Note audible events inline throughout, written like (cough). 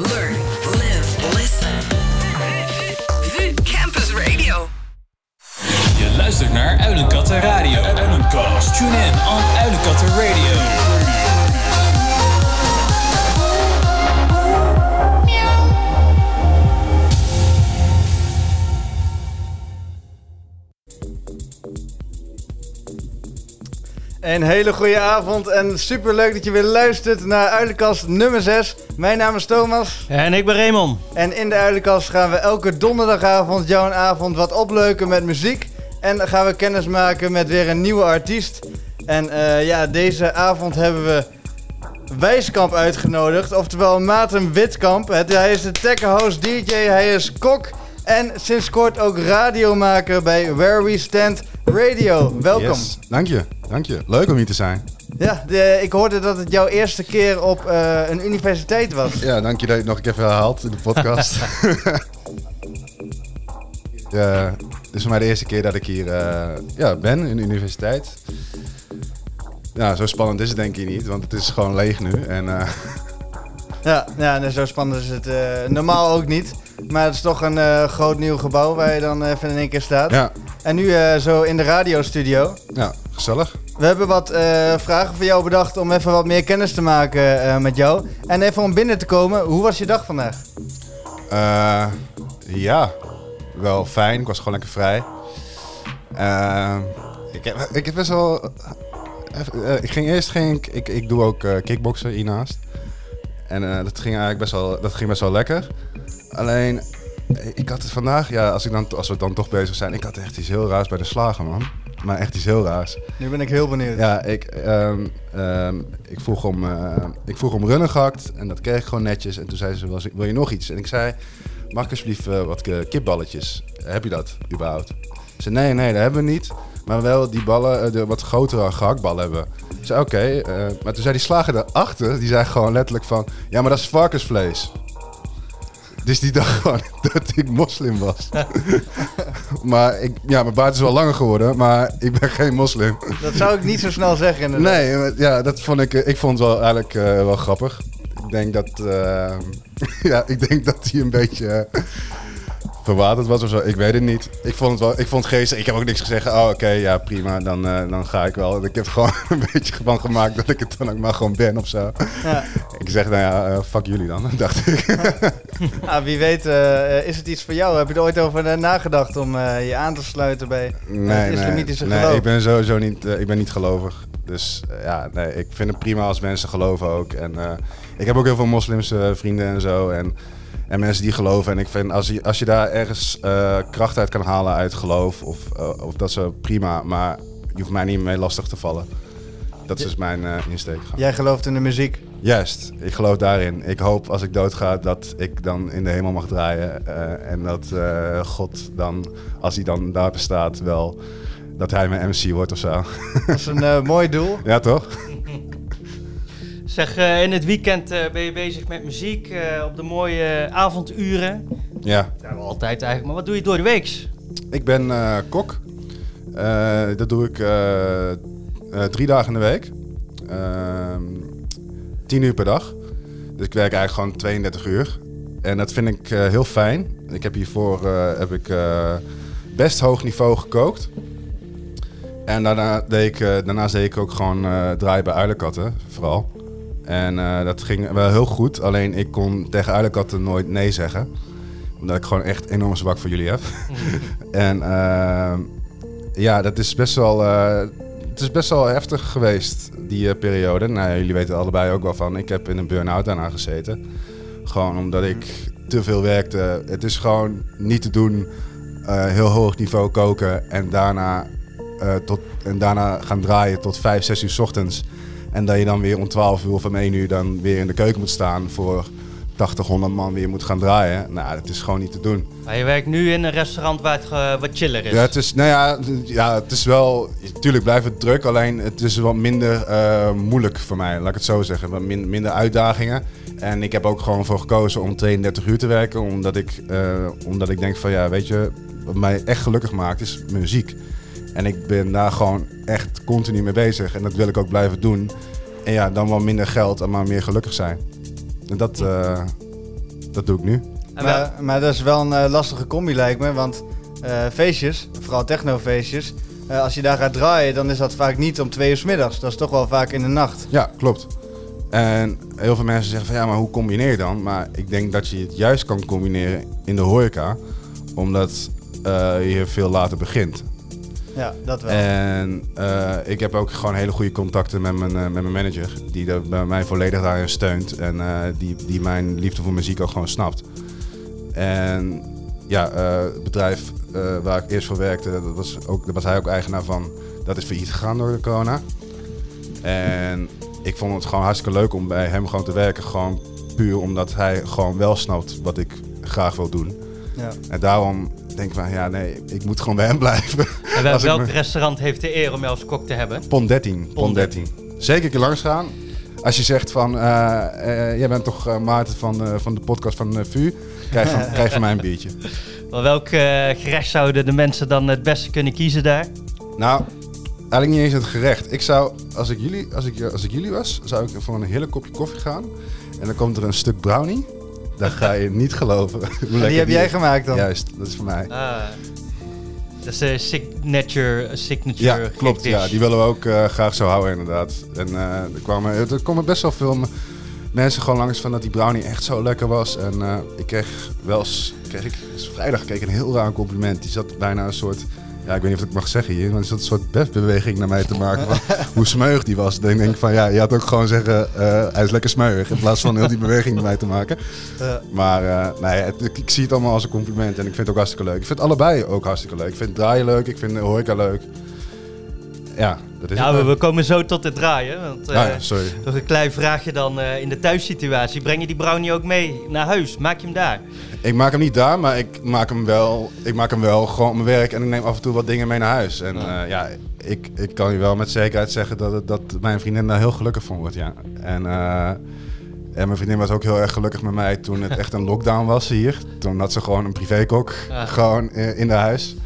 Learn, live, listen. VU Campus Radio. Je luistert naar Uilenkatten Radio. Uilenkast. Tune in on Uilenkatten Radio. Een hele goede avond en super leuk dat je weer luistert naar Uilenkast nummer 6. Mijn naam is Thomas En ik ben Raymond. en in de Uilenkast gaan we elke donderdagavond jouw een avond wat opleuken met muziek. En dan gaan we kennis maken met weer een nieuwe artiest. En eh, ja, deze avond hebben we Wijskamp uitgenodigd, oftewel Maarten Witkamp. Het, hij is de tech host DJ, hij is kok en sinds kort ook radiomaker bij Where We Stand Radio. Welkom. Yes, dank je, dank je. Leuk om hier te zijn. Ja, de, ik hoorde dat het jouw eerste keer op eh, een universiteit was. Ja, dank je dat je het nog een keer herhaalt in de podcast. (laughs) (laughs) ja, dit is voor mij de eerste keer dat ik hier eh, ja, ben in de universiteit. Ja, zo spannend is het denk ik niet, want het is gewoon leeg nu. En eh, (laughs) Ja, ja zo spannend is het normaal ook niet. Maar het is toch een eh, groot nieuw gebouw waar je dan even in één keer staat. ja, En nu eh, zo in de radiostudio. ja, gezellig. We hebben wat eh, vragen voor jou bedacht om even wat meer kennis te maken eh, met jou. En even om binnen te komen, hoe was je dag vandaag? Eh, ja, wel fijn. Ik was gewoon lekker vrij. Eh, ik, heb, ik heb best wel... eh, ik ging eerst ging ik, ik, ik doe ook eh, kickboksen hiernaast. En eh, dat ging eigenlijk best wel, dat ging best wel lekker. Alleen, ik had het vandaag, ja, als, ik dan, als we dan toch bezig zijn, ik had echt iets heel raars bij de slager, man. Maar echt iets heel raars. Nu ben ik heel benieuwd. Ja, ik, ehm, ehm, ik, vroeg om, eh, ik vroeg om runnen gehakt en dat kreeg ik gewoon netjes. En toen zei ze, "Was- wil je nog iets? En ik zei, mag ik alsjeblieft eh, wat kipballetjes? Heb je dat überhaupt? Ze zei, nee, nee, dat hebben we niet. Maar wel die ballen, eh, de wat grotere gehaktballen hebben. Ik zei, oké. maar toen zei die slager daarachter, die zei gewoon letterlijk van... Ja, maar dat is varkensvlees. Dus die dacht gewoon dat ik moslim was. (laughs) maar ik, ja, mijn baard is wel langer geworden, maar ik ben geen moslim. Dat zou ik niet zo snel zeggen inderdaad. Nee, ja, dat vond ik, ik vond het wel eigenlijk eh, wel grappig. Ik denk dat, eh, (laughs) ja, ik denk dat hij een beetje verwaterd was of zo. Ik weet het niet. Ik vond het wel, ik vond het geestig. Ik heb ook niks gezegd. Oh, oké, ja, prima. Dan, eh, dan ga ik wel. Ik heb er gewoon (laughs) een beetje van gemaakt dat ik het dan ook maar gewoon ben of zo. Ja. Ik zeg, nou ja, eh, fuck jullie dan, (laughs) dacht ik. (laughs) Ah, wie weet eh, is het iets voor jou? Heb je er ooit over nagedacht om je aan te sluiten bij Nee, het islamitische nee, geloof? nee, ik ben sowieso niet, ik ben niet gelovig. Dus ja, nee, ik vind het prima als mensen geloven ook. En ik heb ook heel veel moslimse vrienden en zo. En, en mensen die geloven. En ik vind als je, als je daar ergens eh, kracht uit kan halen uit geloof, of, eh, of dat is prima. Maar je hoeft mij niet mee lastig te vallen. Dat is dus mijn eh, insteek. Jij gelooft in de muziek. Juist, ik geloof daarin. Ik hoop als ik doodga dat ik dan in de hemel mag draaien. eh, en dat eh, God dan, als hij dan daar bestaat, wel dat hij mijn MC wordt of zo. Dat is een eh, mooi doel. ja, toch? Zeg, eh, in het weekend eh, ben je bezig met muziek eh, op de mooie avonduren. Ja. Ja, wel altijd eigenlijk, maar wat doe je door de weeks? Ik ben kok. Dat doe ik drie dagen in de week. Ehm, tien uur per dag. Dus ik werk eigenlijk gewoon 32 uur. En dat vind ik heel fijn. Ik heb hiervoor heb ik, best hoog niveau gekookt. En daarna deed ik, daarnaast deed ik ook gewoon draaien bij uilenkatten, vooral. En eh, dat ging wel heel goed. Alleen ik kon tegen uilenkatten nooit nee zeggen. Omdat ik gewoon echt enorm zwak voor jullie heb. (laughs) en eh, ja, dat is best wel... eh, het is best wel heftig geweest, die periode. Nou, jullie weten er allebei ook wel van. Ik heb in een burn-out daarna gezeten. Gewoon omdat ik te veel werkte. Het is gewoon niet te doen. heel hoog niveau koken en daarna, tot, en daarna gaan draaien tot 5, 6 uur 's ochtends. En dat je dan weer om 12 uur of om 1 uur dan weer in de keuken moet staan voor 80, 100 man weer moet gaan draaien. Nou, dat is gewoon niet te doen. Maar je werkt nu in een restaurant waar het wat chiller is. Ja, het is, nou ja, ja, het is wel, natuurlijk blijft het druk, alleen het is wat minder eh, moeilijk voor mij, laat ik het zo zeggen. Wat min- minder uitdagingen. En ik heb ook gewoon voor gekozen om 32 uur te werken, omdat ik, eh, omdat ik denk van ja, weet je, wat mij echt gelukkig maakt is muziek. En ik ben daar gewoon echt continu mee bezig en dat wil ik ook blijven doen. En ja, dan wel minder geld en maar meer gelukkig zijn. En dat, eh, dat doe ik nu. Maar, maar dat is wel een eh, lastige combi lijkt me, want eh, feestjes, vooral technofeestjes, eh als je daar gaat draaien, dan is dat vaak niet om twee uur 's middags. Dat is toch wel vaak in de nacht. Ja, klopt. En heel veel mensen zeggen van ja, maar hoe combineer je dan? Maar ik denk dat je het juist kan combineren in de horeca, omdat eh, je veel later begint. Ja, dat wel. En eh, ik heb ook gewoon hele goede contacten met mijn, eh, met mijn manager, die bij mij volledig daarin steunt en eh, die, die mijn liefde voor muziek ook gewoon snapt. En ja, het bedrijf waar ik eerst voor werkte, dat was, ook, daar was hij ook eigenaar van. Dat is failliet gegaan door de corona. En ik vond het gewoon hartstikke leuk om bij hem gewoon te werken. Gewoon puur omdat hij gewoon wel snapt wat ik graag wil doen. ja. En daarom denk van, ja nee, ik moet gewoon bij hem blijven. (laughs) en wel- welk me- restaurant heeft de eer om jou als kok te hebben? Pond 13. Pond 13. Zeker een keer langs gaan. Als je zegt van, eh, jij bent toch eh, Maarten van, van de podcast van VU, krijg van, (laughs) krijg van mij een biertje. Wel, welk gerecht zouden de mensen dan het beste kunnen kiezen daar? Nou, eigenlijk niet eens het gerecht. Ik zou, als ik jullie, als ik, als ik jullie was, zou ik voor een hele kopje koffie gaan. En dan komt er een stuk brownie. Dat ga je niet geloven. (laughs) Hoe die heb jij is. gemaakt dan? Juist, dat is voor mij. Ah, dat is een signature, een signature Ja, klopt. dish. Ja, die willen we ook eh, graag zo houden inderdaad. En eh, er, kwamen, er komen best wel veel mensen gewoon langs van dat die brownie echt zo lekker was. En eh, ik kreeg wel eens, kreeg ik, dus vrijdag kreeg ik een heel raar compliment. Die zat bijna een soort, ja ik weet niet of ik het mag zeggen hier, maar er zat een soort befbeweging naar mij te maken van (laughs) hoe smeuig die was. Dan denk ik van ja, je had ook gewoon zeggen, eh, hij is lekker smeuig in plaats van heel die beweging naar mij te maken. Maar eh, nee, het- ik, ik zie het allemaal als een compliment en ik vind het ook hartstikke leuk. Ik vind allebei ook hartstikke leuk. Ik vind draaien leuk, ik vind de horeca leuk. Ja, dat is Ja, het. we, we komen zo tot het draaien. Want, eh, sorry. Nog een klein vraagje dan eh, in de thuissituatie. Breng je die brownie ook mee naar huis? Maak je hem daar? Ik maak hem niet daar, maar ik maak hem wel, ik maak hem wel gewoon op mijn werk en ik neem af en toe wat dingen mee naar huis. En Ja. ja, ja ik, ik kan je wel met zekerheid zeggen dat, dat mijn vriendin daar heel gelukkig van wordt. Ja. En, eh, en mijn vriendin was ook heel erg gelukkig met mij toen het echt een lockdown was hier. Toen had ze gewoon een privékok, Ah. gewoon in, in de huis.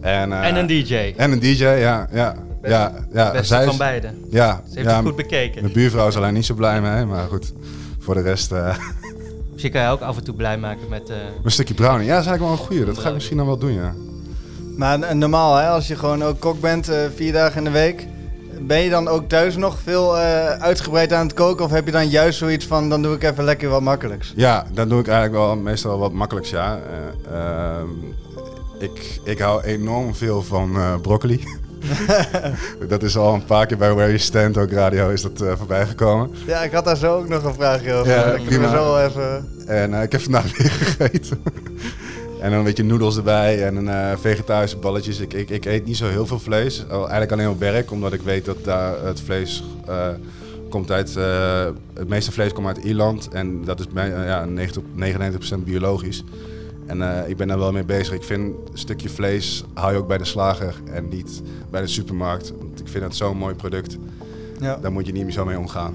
En, eh, en een DJ. En een DJ, ja. ja, ja, ja. Beste zij van is- beide. Ja, Ze heeft ja het goed bekeken. mijn buurvrouw is alleen niet zo blij mee, maar goed. Voor de rest, eh, Misschien kan je ook af en toe blij maken met... eh, een stukje brownie. Ja, dat is eigenlijk wel een goeie. Dat ga ik misschien dan wel doen, ja. Maar n- normaal, hè, als je gewoon ook kok bent, eh, vier dagen in de week, ben je dan ook thuis nog veel eh, uitgebreid aan het koken? Of heb je dan juist zoiets van, dan doe ik even lekker wat makkelijks? Ja, dan doe ik eigenlijk wel meestal wat makkelijks, ja. Ik, ik hou enorm veel van eh, broccoli. (laughs) dat is al een paar keer bij Where You Stand, ook radio, is dat eh, voorbij gekomen. Ja, ik had daar zo ook nog een vraagje over. Ja, ik prima. zo even... En eh, ik heb vandaag (laughs) weer gegeten. en dan een beetje noedels erbij en een eh, vegetarische balletjes. Ik, ik, ik eet niet zo heel veel vlees. Eigenlijk alleen op werk, omdat ik weet dat daar het vlees komt uit... het meeste vlees komt uit Ierland. En dat is bij, ja, 90, 99% biologisch. En eh, ik ben daar wel mee bezig. Ik vind een stukje vlees hou je ook bij de slager en niet bij de supermarkt. Want ik vind het zo'n mooi product. Ja. Daar moet je niet meer zo mee omgaan.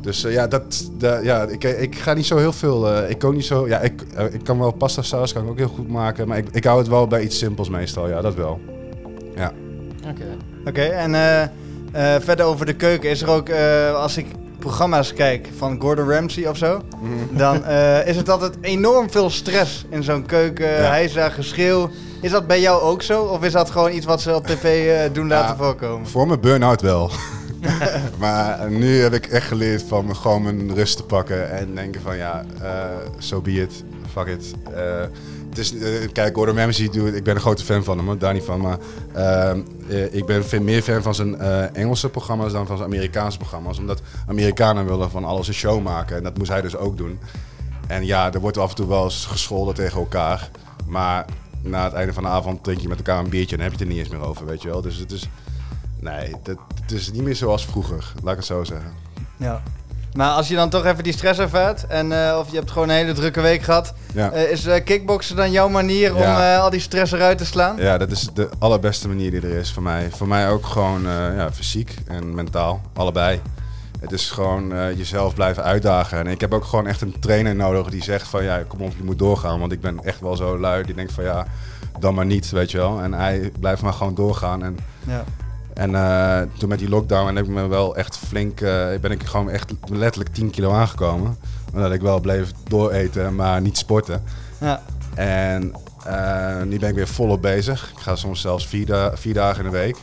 Dus eh, ja, dat, da- ja ik, ik ga niet zo heel veel. eh, ik kan niet zo. Ja, ik, ik kan wel pasta saus kan ik ook heel goed maken. Maar ik, ik hou het wel bij iets simpels meestal. Ja, dat wel. Ja. Oké. Oké, en eh, eh, verder over de keuken. Is er ook, eh, als ik programma's kijk van Gordon Ramsay of zo, dan eh, is het altijd enorm veel stress in zo'n keuken. Ja. Hij daar geschreeuw. Is dat bij jou ook zo? Of is dat gewoon iets wat ze op tv eh, doen laten Ja. voorkomen? Voor mijn burn-out wel. (laughs) maar nu heb ik echt geleerd van gewoon mijn rust te pakken. En denken van ja, eh so be it. Fuck it. Het is, eh, kijk, Gordon Ramsay, ik ben een grote fan van hem, daar niet van. Maar ehm, eh, ik ben veel meer fan van zijn eh, Engelse programma's dan van zijn Amerikaanse programma's. Omdat Amerikanen willen van alles een show maken. En dat moest hij dus ook doen. En ja, er wordt af en toe wel eens gescholden tegen elkaar. Maar na het einde van de avond drink je met elkaar een biertje en heb je het er niet eens meer over, weet je wel. Dus het is... Nee, dat, het is niet meer zoals vroeger, laat ik het zo zeggen. Ja. Maar als je dan toch even die stress ervaart, en, eh, of je hebt gewoon een hele drukke week gehad, Ja. eh, is eh, kickboksen dan jouw manier om Ja. al die stress eruit te slaan? Ja, dat is de allerbeste manier die er is voor mij. Voor mij ook gewoon ja, fysiek en mentaal, allebei. Het is gewoon jezelf blijven uitdagen. En ik heb ook gewoon echt een trainer nodig die zegt van ja, kom op, je moet doorgaan. Want ik ben echt wel zo lui die denkt van ja, dan maar niet, weet je wel. En hij blijft maar gewoon doorgaan. En, Ja. En eh, toen met die lockdown heb ik me wel echt flink, eh, ben ik gewoon echt letterlijk 10 kilo aangekomen. Omdat ik wel bleef dooreten, maar niet sporten. Ja. En eh, nu ben ik weer volop bezig. Ik ga soms zelfs vier, da- vier dagen in de week.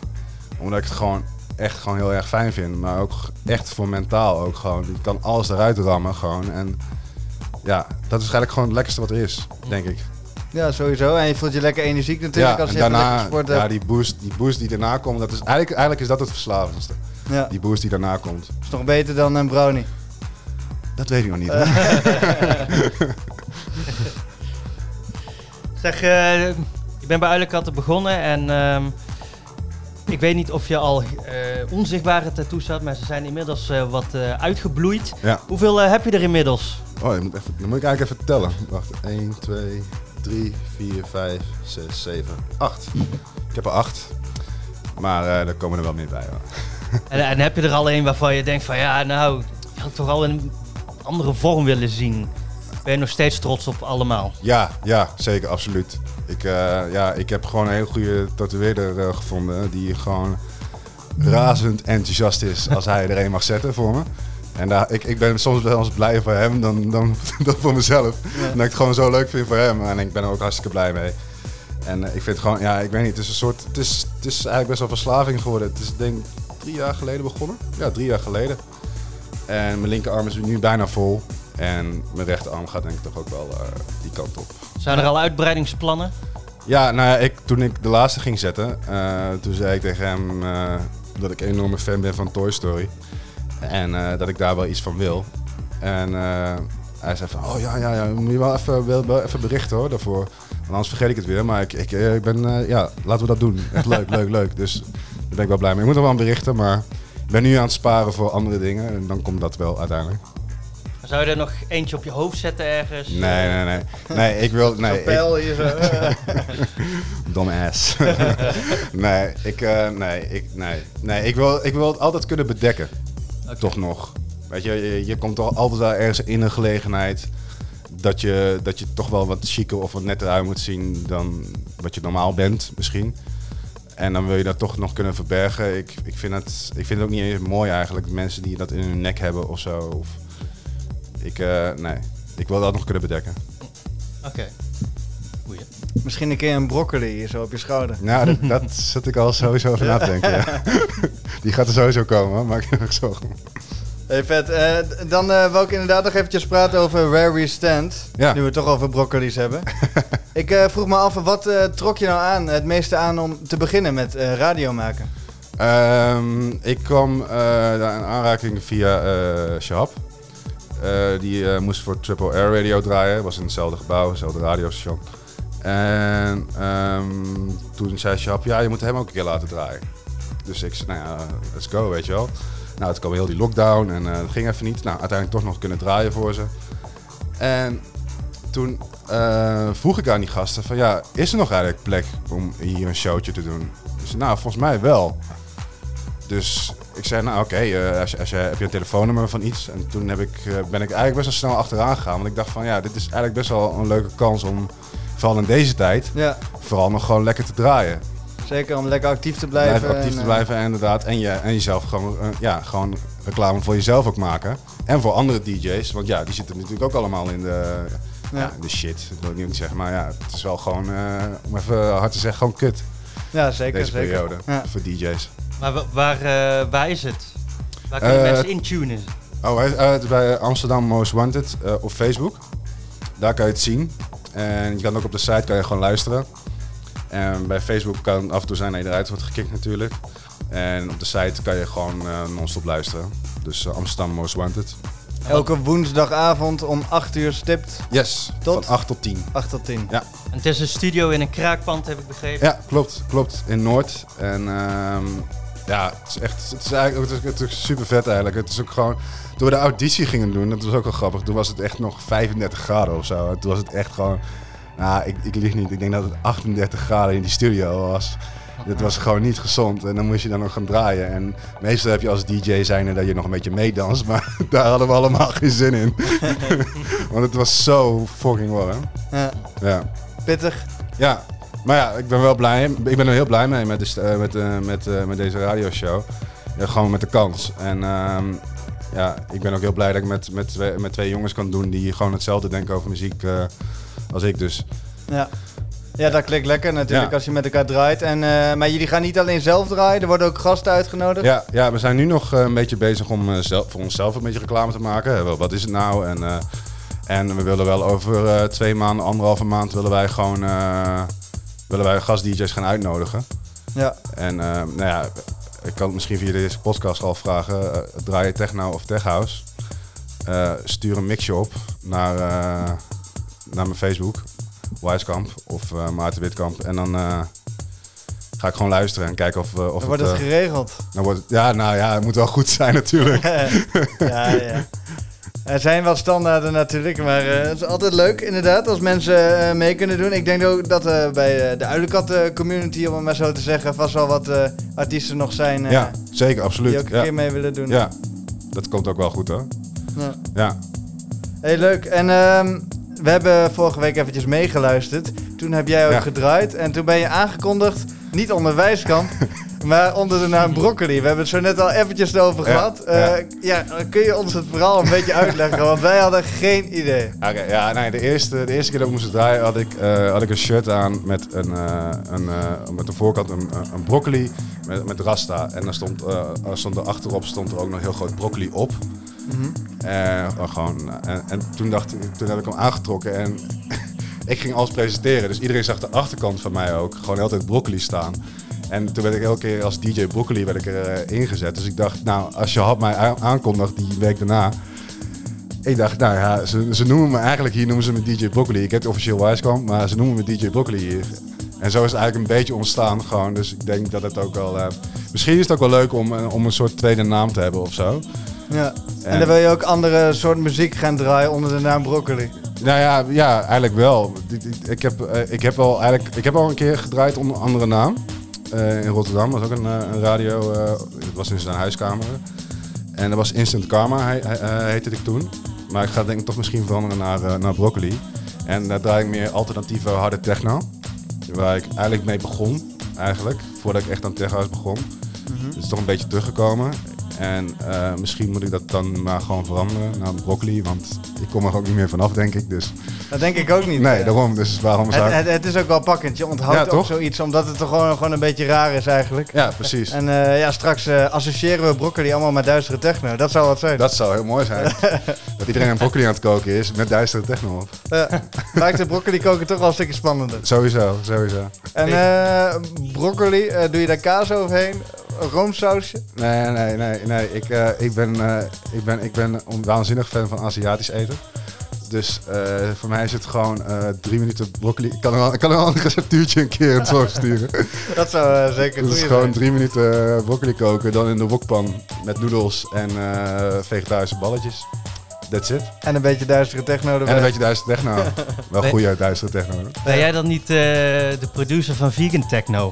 Omdat ik het gewoon echt gewoon heel erg fijn vind. Maar ook echt voor mentaal ook gewoon. Ik kan alles eruit rammen gewoon. En ja, dat is eigenlijk gewoon het lekkerste wat er is, denk ik. Ja, sowieso. En je voelt je lekker energiek natuurlijk ja, als je daarna, gesport ja, hebt. die boost, die boost die daarna komt, dat is eigenlijk, eigenlijk is dat het verslavendste. Ja, Die boost die daarna komt. is nog beter dan een brownie. Dat weet ik nog niet. (laughs) Zeg, eh je bent bij Uilenkatten begonnen en ehm, ik weet niet of je al eh, onzichtbare tattoos had, maar ze zijn inmiddels eh, wat eh, uitgebloeid. ja. Hoeveel heb je er inmiddels? Oh, je moet even, dan moet ik eigenlijk even tellen. Wacht, 1, 2, 3, 4, 5, 6, 7, 8. Ik heb er 8. Maar eh er komen er wel meer bij. Hoor. (laughs) En, en heb je er al een waarvan je denkt van ja, nou, ik had toch al een andere vorm willen zien. Ben je nog steeds trots op allemaal? Ja, ja, zeker, absoluut. Ik, eh, ja, ik heb gewoon een heel goede tatoeëerder eh, gevonden die gewoon razend enthousiast is als hij er een mag zetten voor me. En daar, ik, ik ben soms wel eens blij voor hem dan, dan, (laughs) dan voor mezelf. Omdat ik het gewoon zo leuk vind voor hem. En ik ben er ook hartstikke blij mee. En eh, ik vind het gewoon, ja, ik weet niet, het is een soort, het is, het is eigenlijk best wel verslaving geworden. Het is denk ik drie jaar geleden begonnen. Ja, drie jaar geleden. En mijn linkerarm is nu bijna vol. En mijn rechterarm gaat denk ik toch ook wel eh, die kant op. Zijn er al uitbreidingsplannen? Ja, nou ja, ik, toen ik de laatste ging zetten, eh, toen zei ik tegen hem dat ik een enorme fan ben van Toy Story. En eh, dat ik daar wel iets van wil. En eh, hij zei van, oh ja, ja, ja, moet je wel even, wel, wel even berichten hoor, daarvoor. Want anders vergeet ik het weer. Maar ik, ik, eh, ik ben, eh, ja, laten we dat doen. Echt leuk, (laughs) leuk, leuk. Dus daar ben ik wel blij mee. Ik moet nog wel aan berichten, maar ik ben nu aan het sparen voor andere dingen. En dan komt dat wel uiteindelijk. Zou je er nog eentje op je hoofd zetten ergens? Nee, nee, nee. Nee, ik wil, nee, hier zo. (laughs) Domme ass. (laughs) nee, ik, eh, nee, ik, nee, nee ik, wil, ik wil het altijd kunnen bedekken. Toch nog. Weet je, je, je komt toch altijd wel ergens in een gelegenheid dat je, dat je toch wel wat chiquer of wat netter uit moet zien dan wat je normaal bent, misschien. En dan wil je dat toch nog kunnen verbergen. Ik, ik, vind, het, ik vind het ook niet eens mooi eigenlijk, mensen die dat in hun nek hebben of zo. Of, ik, eh, nee, ik wil dat nog kunnen bedekken. Oké. Goeie. Misschien een keer een broccoli hier zo op je schouder. Nou, dat, dat zat ik al sowieso over na te denken. Ja. (laughs) Die gaat er sowieso komen, maak je nog zorgen. Hey, vet. Eh, dan eh wil ik inderdaad nog eventjes praten over Where We Stand. Ja. Nu we het toch over broccoli's hebben. (laughs) ik eh, vroeg me af, wat trok je nou aan, het meeste aan om te beginnen met radio maken? Ehm, ik kwam in aanraking via Shahab. Die moest voor Triple Air Radio draaien. Was in hetzelfde gebouw, hetzelfde radiostation. En ehm, toen zei Shahab, ja, je moet hem ook een keer laten draaien. Dus ik zei, nou ja, let's go, weet je wel. Nou, toen kwam heel die lockdown en eh, dat ging even niet. Nou, uiteindelijk toch nog kunnen draaien voor ze. En toen eh, vroeg ik aan die gasten van, ja, is er nog eigenlijk plek om hier een showtje te doen? Dus nou, volgens mij wel. Dus ik zei, nou oké, eh, als, je- heb je een telefoonnummer van iets? En toen heb ik, eh, ben ik eigenlijk best wel snel achteraan gegaan. Want ik dacht van, ja, dit is eigenlijk best wel een leuke kans om, vooral in deze tijd, Ja, vooral nog gewoon lekker te draaien. zeker om lekker actief te blijven. Blijf actief en, te eh, blijven, inderdaad. En, je, en jezelf gewoon, eh, ja, gewoon reclame voor jezelf ook maken. En voor andere DJ's, want ja, die zitten natuurlijk ook allemaal in de, ja. Ja. in de shit. Dat wil ik niet zeggen, maar ja, het is wel gewoon, eh, om even hard te zeggen, gewoon kut. Ja, zeker. deze zeker. periode, Ja. voor DJ's. Maar wa- waar, waar is het? Waar kunnen Eh, mensen intunen? Oh, hij- eh, het is bij Amsterdam Most Wanted eh, op Facebook. Daar kan je het zien. En je kan ook op de site kan je gewoon luisteren. En bij Facebook kan af en toe zijn dat je eruit wordt gekikt natuurlijk. En op de site kan je gewoon eh, non-stop luisteren. Dus eh, Amsterdam Most Wanted. Elke woensdagavond om 8 uur stipt, Yes, Tot? van 8 tot 10. 8 tot 10. Ja, En het is een studio in een kraakpand, heb ik begrepen. ja klopt, klopt. In Noord. En ehm, ja, het is echt het is eigenlijk het is, het is super vet eigenlijk. Het is ook gewoon, toen we de auditie gingen doen, dat was ook wel grappig. Toen was het echt nog 35 graden of zo. En toen was het echt gewoon, nou, ik, ik lieg niet. Ik denk dat het 38 graden in die studio was. Dit was gewoon niet gezond. En dan moest je dan nog gaan draaien. En meestal heb je als DJ zijnde dat je nog een beetje meedanst. Maar (laughs) daar hadden we allemaal geen zin in. (laughs) Want het was zo fucking warm. Ja, Ja. pittig. Ja, maar ja, ik ben wel blij. Ik ben er heel blij mee met, de, eh, met, eh, met, eh, met deze radioshow. Ja, gewoon met de kans. En ehm, ja, ik ben ook heel blij dat ik met, met, twee, met twee jongens kan doen die gewoon hetzelfde denken over muziek eh, als ik dus. Ja. Ja, dat klinkt lekker natuurlijk Ja. als je met elkaar draait. En, eh, maar jullie gaan niet alleen zelf draaien, er worden ook gasten uitgenodigd. Ja, ja, we zijn nu nog eh, een beetje bezig om zelf, voor onszelf een beetje reclame te maken. Wel, Wat is het nou? En, en we willen wel over twee maanden, anderhalve maand willen wij gewoon willen wij gast-DJ's gaan uitnodigen. Ja. En nou ja, ik kan het misschien via deze podcast al vragen. eh, draai je techno of tech house? Eh, stuur een mixje op naar, eh, naar mijn Facebook, Wijskamp of Maarten Witkamp. En dan ga ik gewoon luisteren en kijken of, of Dan wordt het geregeld. dan wordt het- ja, nou ja, het moet wel goed zijn natuurlijk. (laughs) ja, ja. (laughs) Er zijn wel standaarden natuurlijk, maar eh, het is altijd leuk inderdaad als mensen eh, mee kunnen doen. Ik denk ook dat bij eh, de Uilenkat eh, community, om het maar zo te zeggen, vast wel wat eh, artiesten nog zijn eh, ja, zeker, die absoluut. ook een Ja. keer mee willen doen. ja, dat komt ook wel goed hoor. Ja. Ja, Heel leuk. En ehm, we hebben vorige week eventjes meegeluisterd. Toen heb jij ook Ja. gedraaid en toen ben je aangekondigd, niet onder Wijskamp, (laughs) maar onder de naam Broccoli. We hebben het zo net al eventjes over Ja, gehad. Eh, ja. kun je ons het verhaal een beetje uitleggen? Want wij hadden geen idee. Oké, ja nee, de, eerste, de eerste keer dat we moesten draaien had ik, eh, had ik een shirt aan met, een, eh, een, met de voorkant een, een broccoli met, met rasta. En dan stond, er stond er achterop stond er ook nog heel groot broccoli op. Eh, gewoon, en, en toen, dacht, ik- toen heb ik hem aangetrokken en (laughs) ik ging alles presenteren. Dus iedereen zag de achterkant van mij ook. Gewoon altijd broccoli staan. En toen werd ik elke keer als DJ Broccoli werd ik er eh, ingezet. Dus ik dacht, nou, als je had mij a- aankondigt die week daarna. Ik dacht, nou ja, ze, ze noemen me eigenlijk hier noemen ze me DJ Broccoli. Ik heb het officieel wijskamp, maar ze noemen me DJ Broccoli hier. En zo is het eigenlijk een beetje ontstaan gewoon. Dus ik denk dat het ook wel... eh, misschien is het ook wel leuk om, eh, om een soort tweede naam te hebben of zo. Ja. En, En- dan wil je ook andere soort muziek gaan draaien onder de naam Broccoli. Nou ja, ja eigenlijk wel. Ik heb, ik heb wel eigenlijk, ik heb al een keer gedraaid onder een andere naam. Eh, in Rotterdam was ook een, eh, een radio, eh, het was in zijn huiskamer. En dat was Instant Karma, eh, heette ik toen. Maar ik ga denk ik toch misschien veranderen naar, naar Broccoli. En daar draai ik meer alternatieve harde techno. Waar ik eigenlijk mee begon, eigenlijk. Voordat ik echt aan tech house begon. Het is toch een beetje teruggekomen. En eh, misschien moet ik dat dan maar gewoon veranderen naar Broccoli. Want ik kom er ook niet meer vanaf, denk ik. Dus Dat denk ik ook niet. nee, daarom. Dus waarom zou Het, het, het is ook wel pakkend. Je onthoudt Ja, ook toch? zoiets, omdat het toch gewoon, gewoon een beetje raar is eigenlijk. Ja, precies. En eh, ja, straks eh, associëren we broccoli allemaal met duistere techno. Dat zou wat zijn. Dat zou heel mooi zijn. (laughs) dat iedereen een broccoli aan het koken is met duistere techno op. Maakt de broccoli koken toch wel een stukje spannender. Sowieso, sowieso. En eh, broccoli, doe je daar kaas overheen? Een roomsausje? Nee, nee, nee, nee. Ik, eh, ik, ben, eh, ik, ben, ik ben een waanzinnig fan van Aziatisch eten. Dus eh, voor mij is het gewoon eh, drie minuten broccoli. Ik kan er wel, ik kan er wel een receptuurtje een keer in het zorg sturen. (laughs) Dat zou zeker Het goed is zijn. gewoon drie minuten eh, broccoli koken, dan in de wokpan met noedels en eh, vegetarische balletjes. That's it. En een beetje duistere techno erbij. En een beetje duistere techno. (laughs) Wel goede duistere techno. Ben jij dan niet eh, de producer van Vegan Techno? (laughs)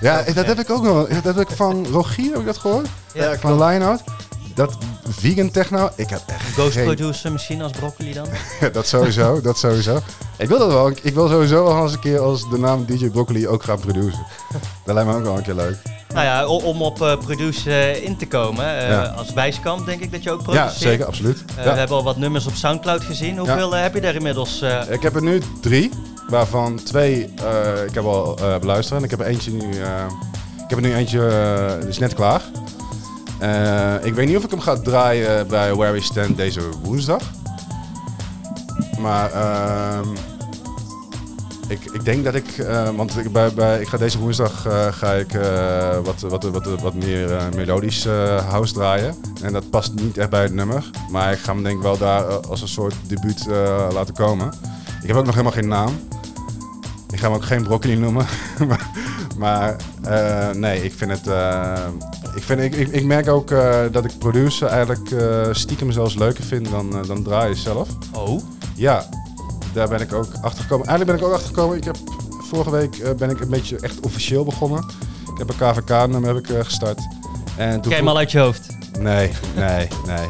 Ja, dat heb ik ook nog. Dat heb ik van Rogier, heb ik dat gehoord? Ja, van. Lineout. Dat vegan techno, ik heb echt Ghost geen- producer misschien als broccoli dan? (laughs) Ja, dat sowieso, dat sowieso. Ik wil dat wel. Ik wil sowieso wel eens een keer als de naam DJ Broccoli ook gaan produceren. Dat lijkt me ook wel een keer leuk. nou ja, om op eh produce in te komen. eh, Ja. Als wijskamp denk ik dat je ook Ja, produceert. zeker, absoluut. Eh, Ja. We hebben al wat nummers op Soundcloud gezien. Hoeveel eh, heb je daar inmiddels? eh, Ik heb er nu drie, waarvan twee eh, ik heb al eh, beluisterd. Ik heb er eentje nu, eh, ik heb er nu eentje, is net klaar. Ik weet niet of ik hem ga draaien bij Where We Stand deze woensdag. Maar ehm, ik, ik denk dat ik, want ik, bij, bij, ik ga deze woensdag ga ik wat, wat, wat, wat meer melodisch house draaien. En dat past niet echt bij het nummer. Maar ik ga hem denk ik wel daar als een soort debuut laten komen. Ik heb ook nog helemaal geen naam. Ik ga hem ook geen broccoli noemen. (laughs) maar maar eh, nee, ik vind het. eh, ik, vind, ik, ik, ik merk ook eh, dat ik producer eigenlijk stiekem zelfs leuker vind dan, dan draaien zelf. Oh, Ja, daar ben ik ook achter gekomen. Eigenlijk ben ik ook achter gekomen. Ik heb vorige week ben ik een beetje echt officieel begonnen. Ik heb een KVK-nummer heb ik gestart. En toen ken je hem al uit je hoofd? Nee, (laughs) nee, nee.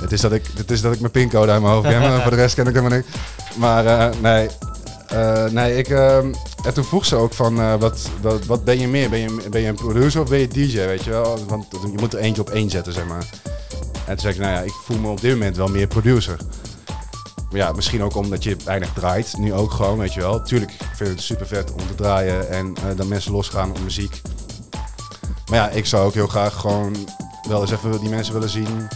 Het is dat ik, het is dat ik mijn pincode uit mijn hoofd ken. maar voor de rest ken ik helemaal niks. Maar nee. Eh, nee, ik... ehm, en toen vroeg ze ook van, eh, wat, wat, wat ben je meer? Ben je, ben je een producer of ben je DJ, weet je wel? Want je moet er eentje op één zetten, zeg maar. En toen zei ik, nou ja, ik voel me op dit moment wel meer producer. Maar ja, misschien ook omdat je weinig draait. Nu ook gewoon, weet je wel. Tuurlijk vind het super vet om te draaien en eh, dat mensen losgaan op muziek. Maar ja, ik zou ook heel graag gewoon wel eens even die mensen willen zien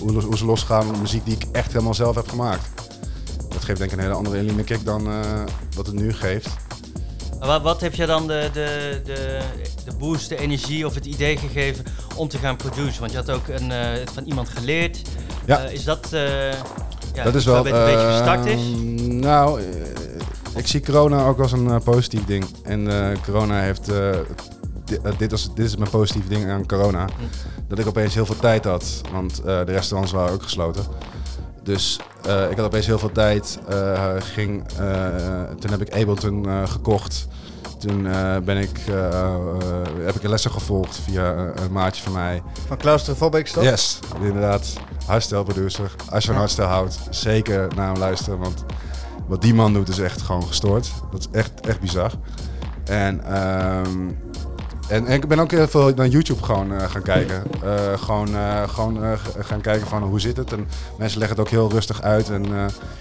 hoe, hoe ze losgaan op muziek die ik echt helemaal zelf heb gemaakt. Dat geeft denk ik een hele andere Eline kick dan eh, wat het nu geeft. Wat, wat heb je dan de, de, de, de boost, de energie of het idee gegeven om te gaan produceren? Want je had ook een, eh, het van iemand geleerd. Ja. Eh, is dat, ja, dat is wel een beetje gestart is? Nou, ik zie corona ook als een positief ding. En corona heeft. di- eh, dit, is, dit is mijn positieve ding aan corona. Dat ik opeens heel veel tijd had. Want de restaurants waren ook gesloten. Dus eh, ik had opeens heel veel tijd. eh, ging, eh, toen heb ik Ableton gekocht. Toen ben ik, heb ik lessen gevolgd via een maatje van mij. Van Claustrophobics toch? Yes, inderdaad. Hardstyle producer. Als je van hardstyle houdt, zeker naar hem luisteren. Want wat die man doet is echt gewoon gestoord. Dat is echt, echt bizar. En, ehm, en, en ik ben ook heel veel naar YouTube gewoon eh, gaan kijken. Eh, gewoon eh, gewoon gaan kijken van hoe zit het. En mensen leggen het ook heel rustig uit. En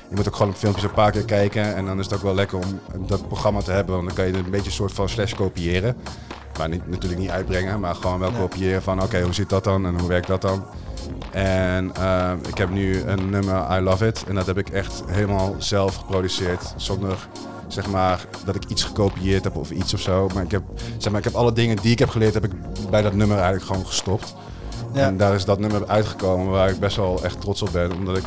je moet ook gewoon filmpjes een paar keer kijken. En dan is het ook wel lekker om dat programma te hebben. Want dan kan je het een beetje een soort van slash kopiëren. Maar niet, natuurlijk niet uitbrengen, maar gewoon wel kopiëren van oké, hoe zit dat dan en hoe werkt dat dan? En ik heb nu een nummer I Love It en dat heb ik echt helemaal zelf geproduceerd zonder zeg maar dat ik iets gekopieerd heb of iets of zo. Maar ik heb, zeg maar, ik heb alle dingen die ik heb geleerd heb ik bij dat nummer eigenlijk gewoon gestopt. Ja. En daar is dat nummer uitgekomen waar ik best wel echt trots op ben, omdat ik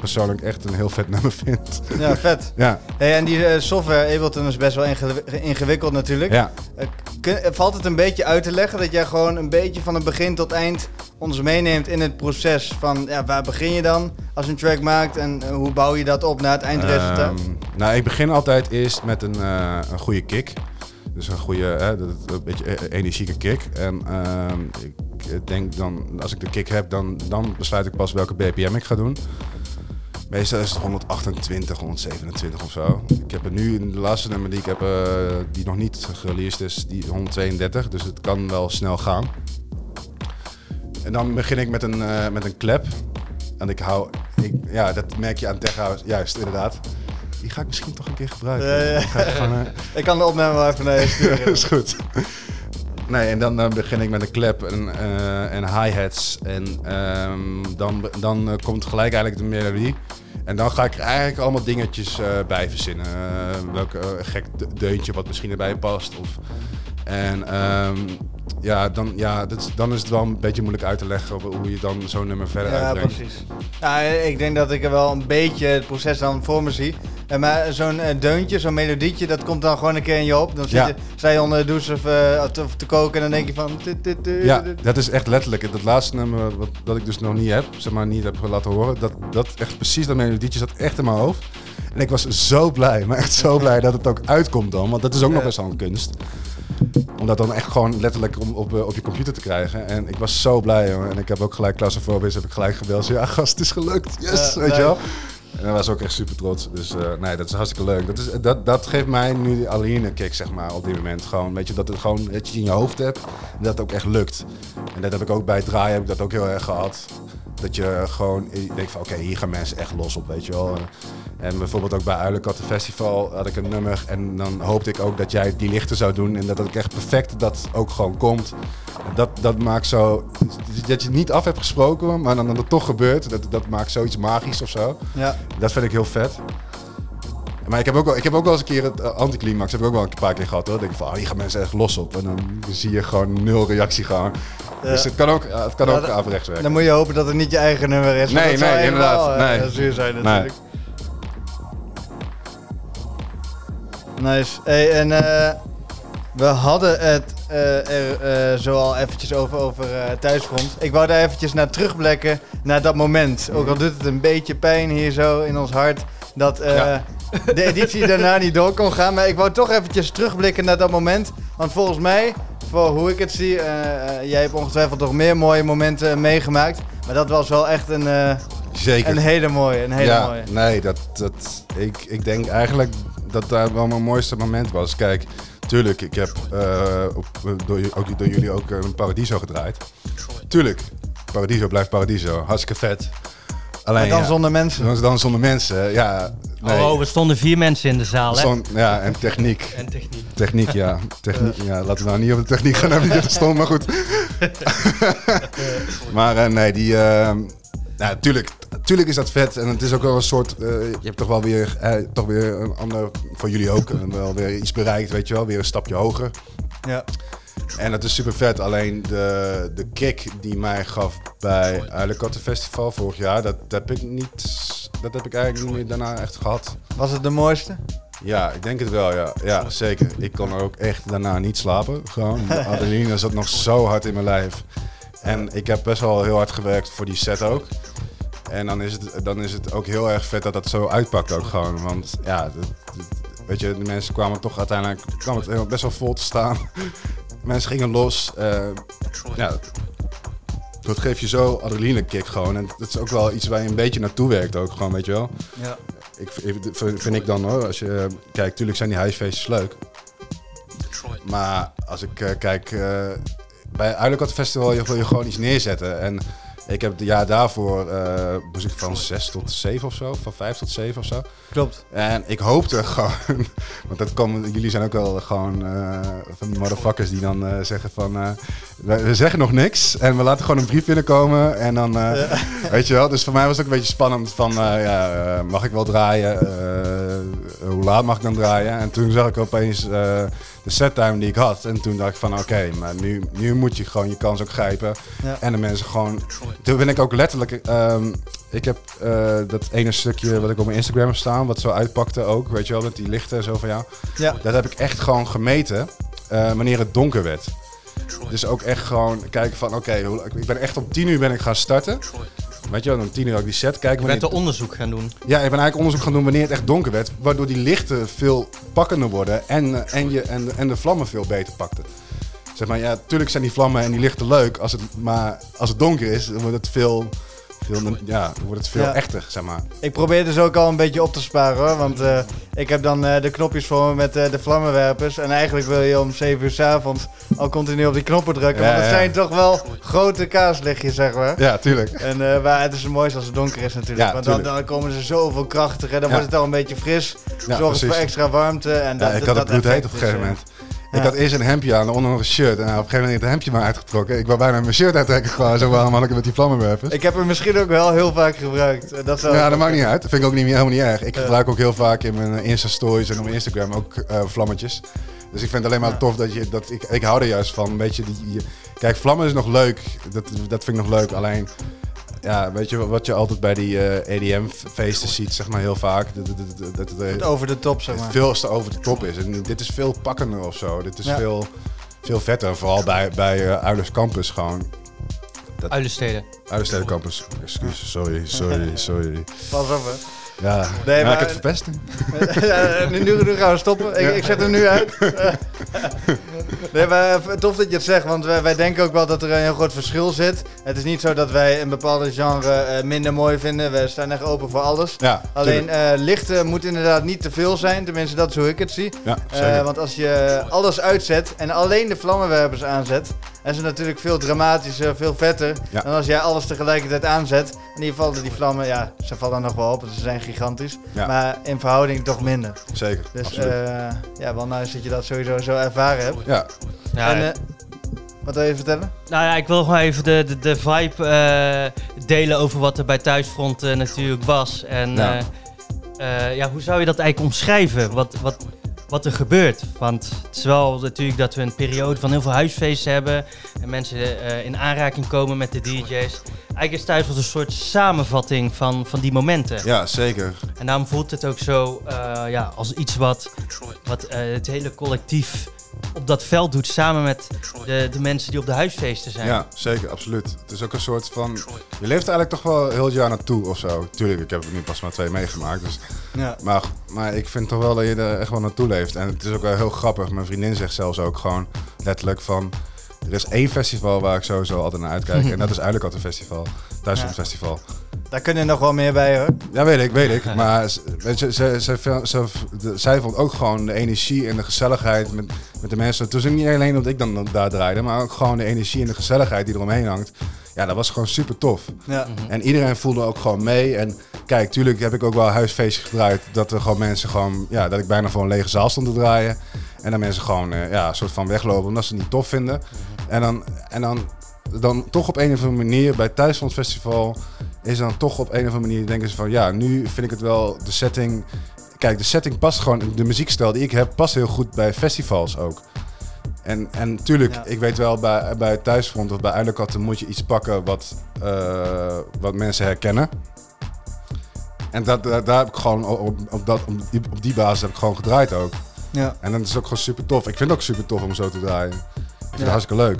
persoonlijk echt een heel vet (laughs) nummer vind. Ja, vet. Ja, Hey, en die eh, software Ableton is best wel ingewi- ingewikkeld natuurlijk. ja. Eh, kun- eh, valt het een beetje uit te leggen dat jij gewoon een beetje van het begin tot eind ons meeneemt in het proces van ja, waar begin je dan als een track maakt en eh, hoe bouw je dat op naar het eindresultaat? Ehm, nou, ik begin altijd eerst met een, eh, een goede kick. Dus een goede, hè, dat- een beetje energieke kick. En ehm, ik denk dan, als ik de kick heb, dan, dan besluit ik pas welke BPM ik ga doen. Meestal is het 128, 127 of zo. Ik heb er nu, de laatste nummer die ik heb, eh, die nog niet gereleased is, die 132. Dus het kan wel snel gaan. En dan begin ik met een, eh, met een klep. En ik hou, ik, ja, dat merk je aan tech house. Juist, inderdaad. Die ga ik misschien toch een keer gebruiken. Ja, ja. Ik gewoon, eh, (laughs) Ik kan de opname wel even naar je (laughs) sturen. is goed. Nee, en dan eh, begin ik met een klep en, en hi-hats. En ehm, dan, dan komt gelijk eigenlijk de melodie. En dan ga ik er eigenlijk allemaal dingetjes bij verzinnen. Welk gek de- deuntje wat misschien erbij past. Of, en ehm, ja, dan, ja dat is, dan is het wel een beetje moeilijk uit te leggen hoe je dan zo'n nummer verder Ja, uitbrengt. precies. Ja, ik denk dat ik er wel een beetje het proces dan voor me zie. En maar zo'n eh, deuntje, zo'n melodietje, dat komt dan gewoon een keer in je op. Dan zit Ja. je, sta je onder de douche of, eh, te, of te koken en dan denk je van... Ja, dat is echt letterlijk. Dat laatste nummer wat, dat ik dus nog niet heb, zeg maar niet heb laten horen, dat, dat echt precies dat melodietje zat echt in mijn hoofd. En ik was zo blij, maar echt zo blij dat het ook uitkomt dan. Want dat is ook nog best wel een kunst. Om dat dan echt gewoon letterlijk om, op, eh, op je computer te krijgen. En ik was zo blij, jongen. En ik heb ook gelijk claustrofobisch, heb ik gelijk gebeld. Ja, (laughs) gast, het is gelukt. Yes, Ja, weet je wel. En hij was ook echt super trots. Dus eh, nee, dat is hartstikke leuk. Dat, is, dat, dat geeft mij nu die alleen kick, zeg maar, op dit moment. Gewoon, weet je, dat het gewoon dat je in je hoofd hebt. En dat het ook echt lukt. En dat heb ik ook bij het draaien, heb ik dat ook heel erg gehad. Dat je gewoon ik denk van, oké, hier gaan mensen echt los op, weet je wel. En bijvoorbeeld ook bij Uilenkatten Festival had ik een nummer. En dan hoopte ik ook dat jij die lichten zou doen. En dat het echt perfect dat ook gewoon komt. Dat, dat maakt zo, dat je het niet af hebt gesproken, maar dan dat het toch gebeurt. Dat, dat maakt zoiets magisch of zo. Ja. Dat vind ik heel vet. Maar ik heb ook wel, ik heb ook wel eens een keer het uh, anticlimax heb ik ook wel een paar keer gehad hoor. Dan denk ik van, oh, hier gaan mensen echt los op. En dan zie je gewoon nul reactie gaan. Ja. Dus het kan ook, het kan ook dat- averechts werken. Dan moet je hopen dat het niet je eigen nummer is. Nee, dat nee, inderdaad. eh, Nee. zuur zijn Nee. natuurlijk. Nice. Hey, en eh, we hadden het eh, er eh, zo al eventjes over, over eh, thuisfront. Ik wou daar eventjes naar terugblikken, naar dat moment. Ook al doet het een beetje pijn hier zo in ons hart, dat Ja. De editie daarna niet door kon gaan. Maar ik wou toch eventjes terugblikken naar dat moment. Want volgens mij, voor hoe ik het zie, eh, eh, jij hebt ongetwijfeld nog meer mooie momenten meegemaakt. Maar dat was wel echt een, eh, Zeker. een hele mooie, een hele ja, mooie. nee, dat, dat, ik, ik denk eigenlijk dat daar wel mijn mooiste moment was. Kijk, tuurlijk, ik heb op, door, ook door jullie ook een Paradiso gedraaid. Tuurlijk, Paradiso blijft Paradiso. Hartstikke vet. Alleen, Maar dan ja, zonder mensen. dan, dan zonder mensen, ja. Nee. Oh, we stonden vier mensen in de zaal, hè? Ja, en techniek. En techniek. Techniek, ja. Techniek, ja. Laten we nou niet op de techniek gaan hebben, die er stond, maar goed. (laughs) maar eh, nee, die... eh, nou, tuurlijk, tuurlijk is dat vet. En het is ook wel een soort... eh, je hebt toch wel weer, eh, toch weer een ander... Voor jullie ook. en wel weer iets bereikt, weet je wel. Weer een stapje hoger. Ja. En dat is super vet. Alleen de, de kick die mij gaf bij Uilenkatten Festival vorig jaar... Dat heb ik niet... Dat heb ik eigenlijk niet meer daarna echt gehad. Was het de mooiste? Ja, ik denk het wel, ja. Ja, zeker. Ik kon er ook echt daarna niet slapen. Gewoon, de (laughs) adrenaline zat nog zo hard in mijn lijf. En ik heb best wel heel hard gewerkt voor die set ook. En dan is het, dan is het ook heel erg vet dat dat zo uitpakt ook gewoon. Want ja, dat- dat- weet je, de mensen kwamen toch uiteindelijk kwam het best wel vol te staan. Mensen gingen los. eh, ja, dat geeft je zo adrenaline kick gewoon. En dat is ook wel iets waar je een beetje naartoe werkt ook gewoon, weet je wel. Ja. Ik, vind, vind ik dan hoor. Als je eh, kijkt, tuurlijk zijn die huisfeestjes leuk. Maar als ik eh, kijk, eh, bij Uilenkat Festival je, wil je gewoon iets neerzetten. En ik heb het jaar daarvoor ik van 6 tot 7 of zo, van 5 tot 7 of zo. Klopt. En ik hoopte (laughs) gewoon, want dat komen, jullie zijn ook wel gewoon eh, van die motherfuckers die dan eh, zeggen van, we, zeggen nog niks en we laten gewoon een brief binnenkomen en dan, (laughs) weet je wel. Dus voor mij was het ook een beetje spannend van, ja, mag ik wel draaien? Hoe laat mag ik dan draaien? En toen zag ik opeens de settime die ik had en toen dacht ik van, oké, maar nu, nu moet je gewoon je kans ook grijpen. Ja. En de mensen gewoon, toen ben ik ook letterlijk, ehm, ik heb eh, dat ene stukje wat ik op mijn Instagram heb staan, wat zo uitpakte ook, weet je wel, met die lichten en zo van jou. Ja. Dat heb ik echt gewoon gemeten eh, wanneer het donker werd. Dus ook echt gewoon kijken van, oké, ik ben echt om 10 uur ben ik gaan starten. Weet je wel, om 10 uur ook die set kijken. Je bent er onderzoek gaan doen. ja, ik ben eigenlijk onderzoek gaan doen wanneer het echt donker werd. Waardoor die lichten veel pakkender worden en, eh, en, je, en, en de vlammen veel beter pakten. Zeg maar, ja, tuurlijk zijn die vlammen en die lichten leuk. Als het, maar als het donker is, dan wordt het veel, veel, ja, wordt het veel Ja. echter, zeg maar. Ik probeer dus ook al een beetje op te sparen hoor. Want eh, ik heb dan eh, de knopjes voor me met eh, de vlammenwerpers. En eigenlijk wil je om 7 uur s avonds al continu op die knoppen drukken. Ja, want het ja. zijn toch wel grote kaaslichtjes, zeg maar. Ja, tuurlijk. En maar het is het mooiste als het donker is natuurlijk. Want dan, dan komen ze zoveel krachtiger. Dan wordt het al een beetje fris. Het voor extra warmte. En dat, Ja, ik dat, had het dat bloedheet effect op een gegeven moment. Ik had eerst een hemdje aan, onder nog een shirt. En op een gegeven moment het hemdje maar uitgetrokken. Ik wou bijna mijn shirt uittrekken gewoon. Zo waarom had ik het met die vlammenwerpers. Ik heb hem misschien ook wel heel vaak gebruikt. Eh, Dat zou Ja, dat maakt niet uit. Dat vind ik ook niet, helemaal niet erg. Ik gebruik ook heel vaak in mijn Insta-stories en op Instagram ook eh, vlammetjes. Dus ik vind het alleen maar Ja. tof dat je... Dat ik, ik hou er juist van. Een beetje die, je- kijk, vlammen is nog leuk. Dat, dat vind ik nog leuk. Alleen, ja, weet je wat je altijd bij die eh, EDM-feesten ziet, zeg maar heel vaak? Dat, dat, dat, dat, dat- Het over de top, zeg maar. veel te over de top is. En dit is veel pakkender of zo. Dit is Ja. veel, veel vetter. Vooral bij, bij eh Uilers Campus gewoon. Uilensteden. Uilerstede Campus. Excuus, sorry, sorry, (laughs) sorry. Pas op, hè. Ja, Nee, maar- ik het verpest. (laughs) Ja, nu, nu, gaan we stoppen. Ik, ik zet hem nu uit. (laughs) nee, maar eh, tof dat je het zegt, want wij, wij denken ook wel dat er een heel groot verschil zit. Het is niet zo dat wij een bepaalde genre eh, minder mooi vinden. We staan echt open voor alles. Ja, Alleen eh, lichten moet inderdaad niet te veel zijn, tenminste dat is hoe ik het zie. Ja, want als je alles uitzet en alleen de vlammenwerpers aanzet, is het natuurlijk veel dramatischer, veel vetter Ja. dan als jij alles tegelijkertijd aanzet. In ieder geval die vlammen, ja, ze vallen nog wel op, want ze zijn gigantisch. Ja. Maar in verhouding toch minder. zeker. Dus eh, ja, wel nice dat je dat sowieso zo ervaren hebt. ja, Ja, en, eh, wat wil je vertellen? Nou ja, ik wil gewoon even de, de, de vibe eh, delen over wat er bij Thuisfront natuurlijk was. En Ja. eh, eh, ja, hoe zou je dat eigenlijk omschrijven? Wat, wat, wat er gebeurt? Want het is wel natuurlijk dat we een periode van heel veel huisfeesten hebben. En mensen eh, in aanraking komen met de DJ's. Eigenlijk is Thuisfront een soort samenvatting van, van die momenten. ja, zeker. En daarom voelt het ook zo eh, ja, als iets wat, wat eh, het hele collectief op dat veld doet. Samen met de, de mensen die op de huisfeesten zijn. Ja, zeker, absoluut. Het is ook een soort van... Je leeft eigenlijk toch wel heel het jaar naartoe of zo. Tuurlijk, ik heb er nu pas maar twee meegemaakt. Dus, Ja. maar, maar ik vind toch wel dat je er echt wel naartoe leeft. En het is ook wel heel grappig. Mijn vriendin zegt zelfs ook gewoon letterlijk van... Er is één festival waar ik sowieso altijd naar uitkijk. (laughs) en dat is eigenlijk altijd een festival. Thuisland Ja. Festival. Daar kunnen er nog wel meer bij hoor. Ja, weet ik, weet ik. (laughs) Maar ze, weet je, ze, ze, ze, ze- de- zij vond ook gewoon de energie en de gezelligheid met, met de mensen. Het was ook niet alleen omdat ik dan daar draaide, maar ook gewoon de energie en de gezelligheid die eromheen hangt. Ja, dat was gewoon super tof. Ja. En iedereen voelde ook gewoon mee. En kijk, tuurlijk heb ik ook wel huisfeestjes gedraaid. Dat er gewoon mensen gewoon, ja, dat ik bijna voor een lege zaal stond te draaien. En dan mensen gewoon, eh, ja, een soort van weglopen omdat ze het niet tof vinden. En dan, en dan, dan toch op een of andere manier bij het Festival is dan toch op een of andere manier denken ze van, ja, nu vind ik het wel de setting. Kijk, de setting past gewoon, de muziekstijl die ik heb, past heel goed bij festivals ook. En, en tuurlijk, Ja. ik weet wel, bij, bij thuisfront of bij Uilenkatten moet je iets pakken wat, eh, wat mensen herkennen. En dat, dat- daar heb ik gewoon op, op, dat, op, die, op die basis heb ik gewoon gedraaid ook. Ja. En dat is ook gewoon super tof. Ik vind het ook super tof om zo te draaien. Het Ja. hartstikke leuk.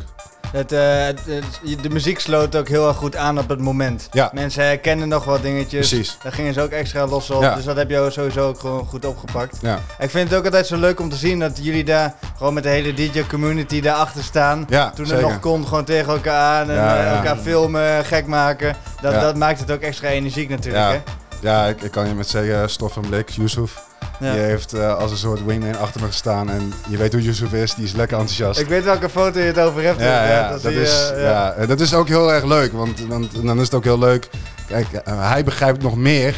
Het, eh, het- het- de muziek sloot ook heel erg goed aan op het moment. Ja. Mensen herkennen nog wat dingetjes. Precies. Daar gingen ze ook extra los op. Ja. Dus dat heb je sowieso ook gewoon goed opgepakt. Ja, Ik vind het ook altijd zo leuk om te zien dat jullie daar gewoon met de hele DJ-community daarachter staan. ja Toen het nog kon, gewoon tegen elkaar aan en eh, elkaar filmen, gek maken. Dat, Ja. dat maakt het ook extra energiek natuurlijk, Ja. hè? Ja, ik, ik kan je met zeggen, Stoff en Blik, Yusuf. Die heeft eh, als een soort wingman achter me gestaan. En je weet hoe Yusuf is, die is lekker enthousiast. Ik weet welke foto je het over hebt. Ja, dat je, is, eh, ja. en dat is ook heel erg leuk. Want dan, dan is het ook heel leuk. Kijk, eh, hij begrijpt nog meer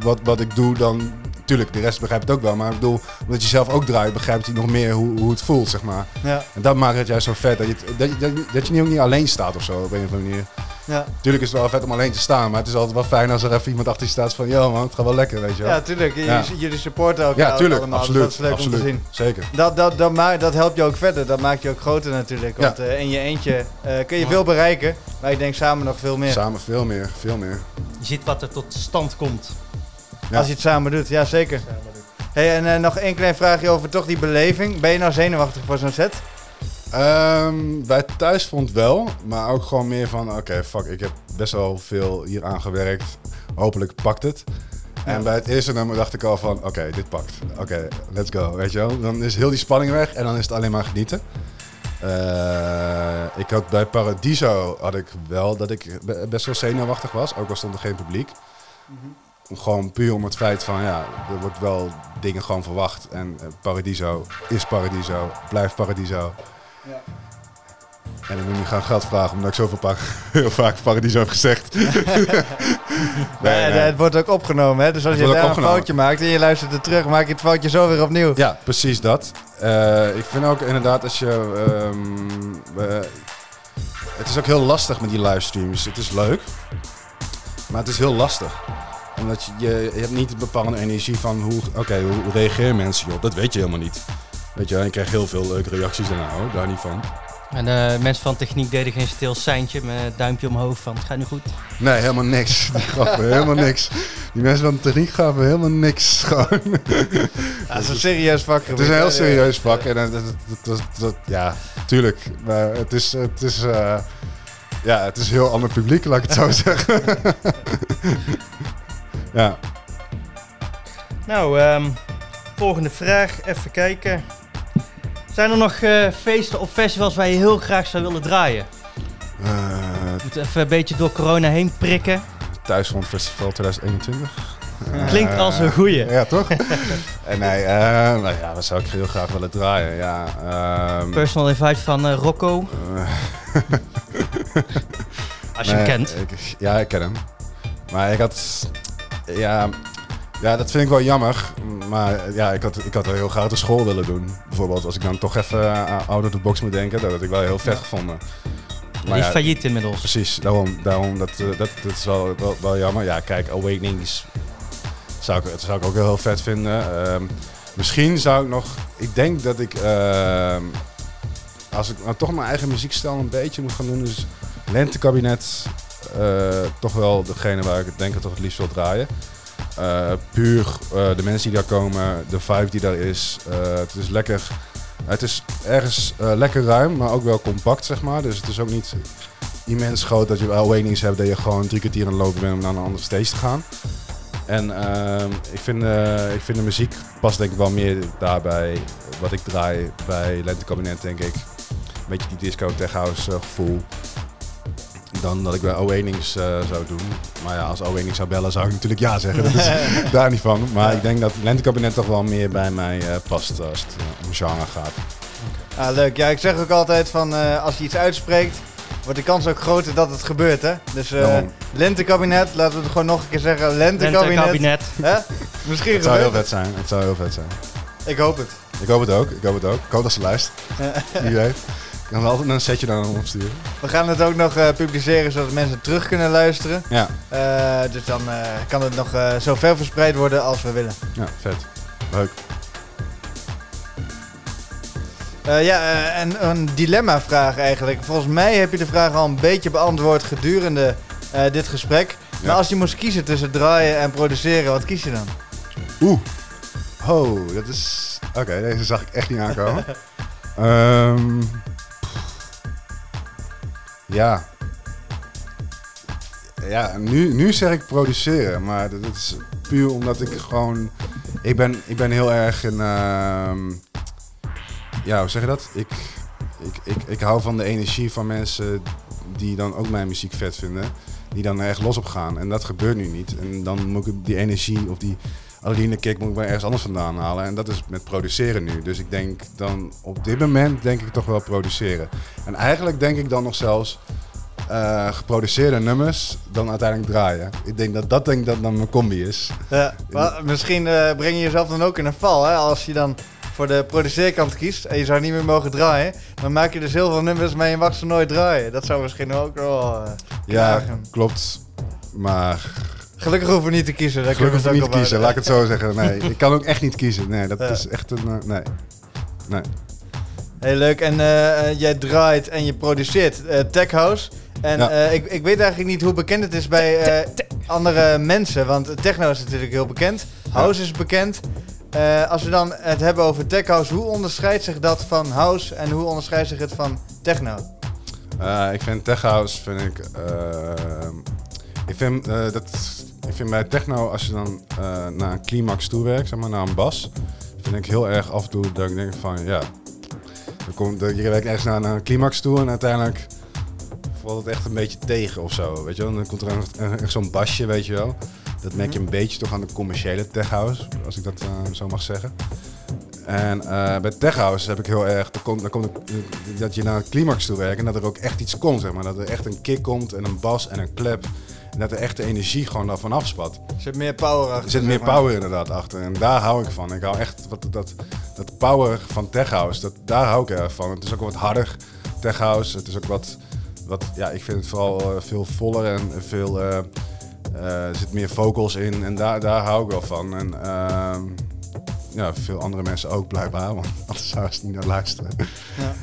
wat, wat ik doe dan... Tuurlijk, de rest begrijpt het ook wel. Maar ik bedoel, omdat je zelf ook draait, begrijpt hij nog meer hoe, hoe het voelt, zeg maar. Ja, En dat maakt het juist zo vet. Dat je, dat je, dat je, je ook niet alleen staat of zo, op een of andere manier. Ja. Tuurlijk is het wel vet om alleen te staan. Maar het is altijd wel fijn als er even iemand achter je staat van... Yo man, het gaat wel lekker, weet je wel. ja, tuurlijk. Ja. Jullie supporten elkaar Ja, ook tuurlijk. allemaal. dus Absoluut. dat is leuk absoluut. om te zien. Zeker. Dat, dat, dat, ma- dat helpt je ook verder. Dat maakt je ook groter natuurlijk. Want eh, in je eentje eh, kun je veel bereiken. Maar ik denk samen nog veel meer. Samen veel meer, veel meer. Je ziet wat er tot stand komt. Ja. Als je het samen doet, ja zeker. Hey, en eh, nog één klein vraagje over toch die beleving. Ben je nou zenuwachtig voor zo'n set? Ehm, bij thuisfront wel, maar ook gewoon meer van, oké, fuck, ik heb best wel veel hier aan gewerkt. Hopelijk pakt het. En bij het eerste nummer dacht ik al van, oké, dit pakt. Oké, let's go, weet je wel. Dan is heel die spanning weg en dan is het alleen maar genieten. Eh, ik had bij Paradiso had ik wel dat ik be- best wel zenuwachtig was, ook al stond er geen publiek. Gewoon puur om het feit van, ja, er wordt wel dingen gewoon verwacht. En eh, Paradiso is Paradiso, blijft Paradiso. Ja. En ik moet nu gaan geld vragen, omdat ik zoveel pa- (laughs) heel vaak Paradiso heb gezegd. (laughs) nee, Ja, nee. Het wordt ook opgenomen, hè? Dus als Het je daar een foutje maakt en je luistert het terug, maak je het foutje zo weer opnieuw. Ja, precies dat. Eh, ik vind ook inderdaad als je... ehm, eh, het is ook heel lastig met die livestreams. Het is leuk, maar het is heel lastig. Omdat je, je, je hebt niet een bepaalde energie van hoe, oké, hoe, hoe reageren mensen hierop. Dat weet je helemaal niet. Weet je, en je krijgt heel veel leuke reacties daarna hoor, daar niet van. En de mensen van techniek deden geen stil seintje met een duimpje omhoog van het gaat nu goed. Nee, helemaal niks. Die gaven helemaal niks. Die mensen van de techniek gaven helemaal niks. Gewoon. Ja, het is een serieus vak. Het is een heel serieus vak. En dat, dat, dat, dat- dat- ja, tuurlijk. Maar het is, het is, eh, ja, het is een heel ander publiek, laat ik het zo (laughs) zeggen. ja. Nou, ehm, volgende vraag. Even kijken. Zijn er nog eh, feesten of festivals waar je heel graag zou willen draaien? Eh Moet even een beetje door corona heen prikken. Thuisfront Festival 2021. (laughs) Klinkt Eh, als een goeie. Ja, toch? (laughs) en nee, eh, nou ja, wat zou ik heel graag willen draaien? Ja, ehm, Personal invite van eh, Rocco. eh, (laughs) Als je hem kent. ik- ja, ik ken hem. Maar ik had... Ja, ja, dat vind ik wel jammer. Maar ja, ik had, ik had wel heel graag de school willen doen. Bijvoorbeeld, als ik dan toch even uh, out of the box moet denken. Dat had ik wel heel vet gevonden. Die is ja, failliet inmiddels. Precies, daarom, daarom dat, eh, dat, dat is wel, wel, wel jammer. Ja, kijk, Awakenings zou ik, dat zou ik ook heel, vet vinden. Ehm, misschien zou ik nog... Ik denk dat ik... ehm, als ik nou toch mijn eigen muziekstijl een beetje moet gaan doen... Dus Lentekabinet, eh, toch wel degene waar ik het denk ik toch het liefst wil draaien. Eh, puur eh, de mensen die daar komen, de vibe die daar is. Eh, het is lekker... Het is ergens lekker ruim, maar ook wel compact, zeg maar. Dus het is ook niet immens groot dat je wel Awakenings hebt dat je gewoon drie kwartier aan het lopen bent om naar een andere stage te gaan. En ehm, ik, vind, ik vind de muziek past denk ik wel meer daarbij wat ik draai bij Lentekabinet, denk ik. Een beetje die disco tech house gevoel. Dan dat ik bij Awakenings eh zou doen. Maar ja, als Awakenings zou bellen zou ik natuurlijk ja zeggen. Dat is (laughs) daar niet van. Maar ik denk dat Lentekabinet toch wel meer bij mij eh, past als het eh, om genre gaat. Ah, leuk. Ja, ik zeg ook altijd van eh, als je iets uitspreekt, wordt de kans ook groter dat het gebeurt, hè? Dus eh Daarom. lentekabinet, laten we het gewoon nog een keer zeggen, lentekabinet. Lentekabinet. Hè? Misschien Het zou heel vet zijn. Het zou heel vet zijn. het. Ik hoop het. Ik hoop het ook. Ik hoop het ook. Ik hoop dat ze luistert. Wie weet. Ik kan altijd een setje dan opsturen. We gaan het ook nog eh, publiceren zodat mensen terug kunnen luisteren. Ja, Eh, dus dan eh, kan het nog zo ver verspreid worden als we willen. ja, vet. Leuk. Ja, en een dilemma-vraag eigenlijk. Volgens mij heb je de vraag al een beetje beantwoord gedurende dit gesprek. Ja. Maar als je moest kiezen tussen draaien en produceren, wat kies je dan? Oeh. Oh, dat is... Oké, deze zag ik echt niet aankomen. (laughs) Ehm, ja. Ja, nu, nu zeg ik produceren, maar dat is puur omdat ik gewoon... Ik ben, ik ben heel erg in... ehm, ja, hoe zeg je dat? Ik, ik, ik, ik hou van de energie van mensen die dan ook mijn muziek vet vinden. Die dan er echt los op gaan. En dat gebeurt nu niet. En dan moet ik die energie of die adrenaline kick moet ik wel ergens anders vandaan halen. En dat is met produceren nu. Dus ik denk dan op dit moment denk ik toch wel produceren. En eigenlijk denk ik dan nog zelfs eh, geproduceerde nummers dan uiteindelijk draaien. Ik denk dat dat denk ik dat dan mijn combi is. Ja, maar misschien eh, breng je jezelf dan ook in een val, hè? Als je dan voor de produceerkant kiest en je zou niet meer mogen draaien. Dan maak je dus heel veel nummers, maar je mag ze nooit draaien. Dat zou misschien ook wel eh, Ja, klopt. Maar Gelukkig hoeven we niet te kiezen. daar kunnen gelukkig we ik het niet te kiezen. Laat ik het zo zeggen. Nee, ik kan ook echt niet kiezen. Nee, dat Ja. is echt een... eh, nee. Nee. Heel leuk. En eh, eh, jij draait en je produceert eh, Tech House. En Ja. eh, ik, ik weet eigenlijk niet hoe bekend het is bij eh, andere mensen. Want techno is natuurlijk heel bekend. House is bekend. Eh, als we dan het hebben over Tech House, hoe onderscheidt zich dat van House en hoe onderscheidt zich het van techno? Eh, ik vind tech house, vind ik, eh, ik vind eh, dat, ik vind bij techno als je dan eh, naar een climax toe werkt, zeg maar naar een bas, vind ik heel erg af en toe dat ik denk van ja, dan komt, dat je werkt ergens naar, naar een climax toe en uiteindelijk valt het echt een beetje tegen of zo, weet je wel. Dan komt er echt, echt zo'n basje, weet je wel. Dat merk je een beetje toch aan de commerciële tech house, als ik dat eh, zo mag zeggen. En eh, bij Tech House heb ik heel erg, dan komt, dat je naar een climax toe werkt en dat er ook echt iets komt, zeg maar. Dat er echt een kick komt en een bas en een klep. En dat de energie gewoon daarvan afspat. Er zit meer power achter. Er zit meer power inderdaad achter. En daar hou ik van. Ik hou echt wat, dat, dat power van Tech House, dat, daar hou ik erg van. Het is ook wat harder, Tech House. Het is ook wat, wat ja, ik vind het vooral eh, veel voller en veel, eh, eh, er zit meer vocals in. En daar, daar hou ik wel van. En ehm, ja, veel andere mensen ook blijkbaar, want (laughs) anders zouden ze niet naar luisteren. Ja.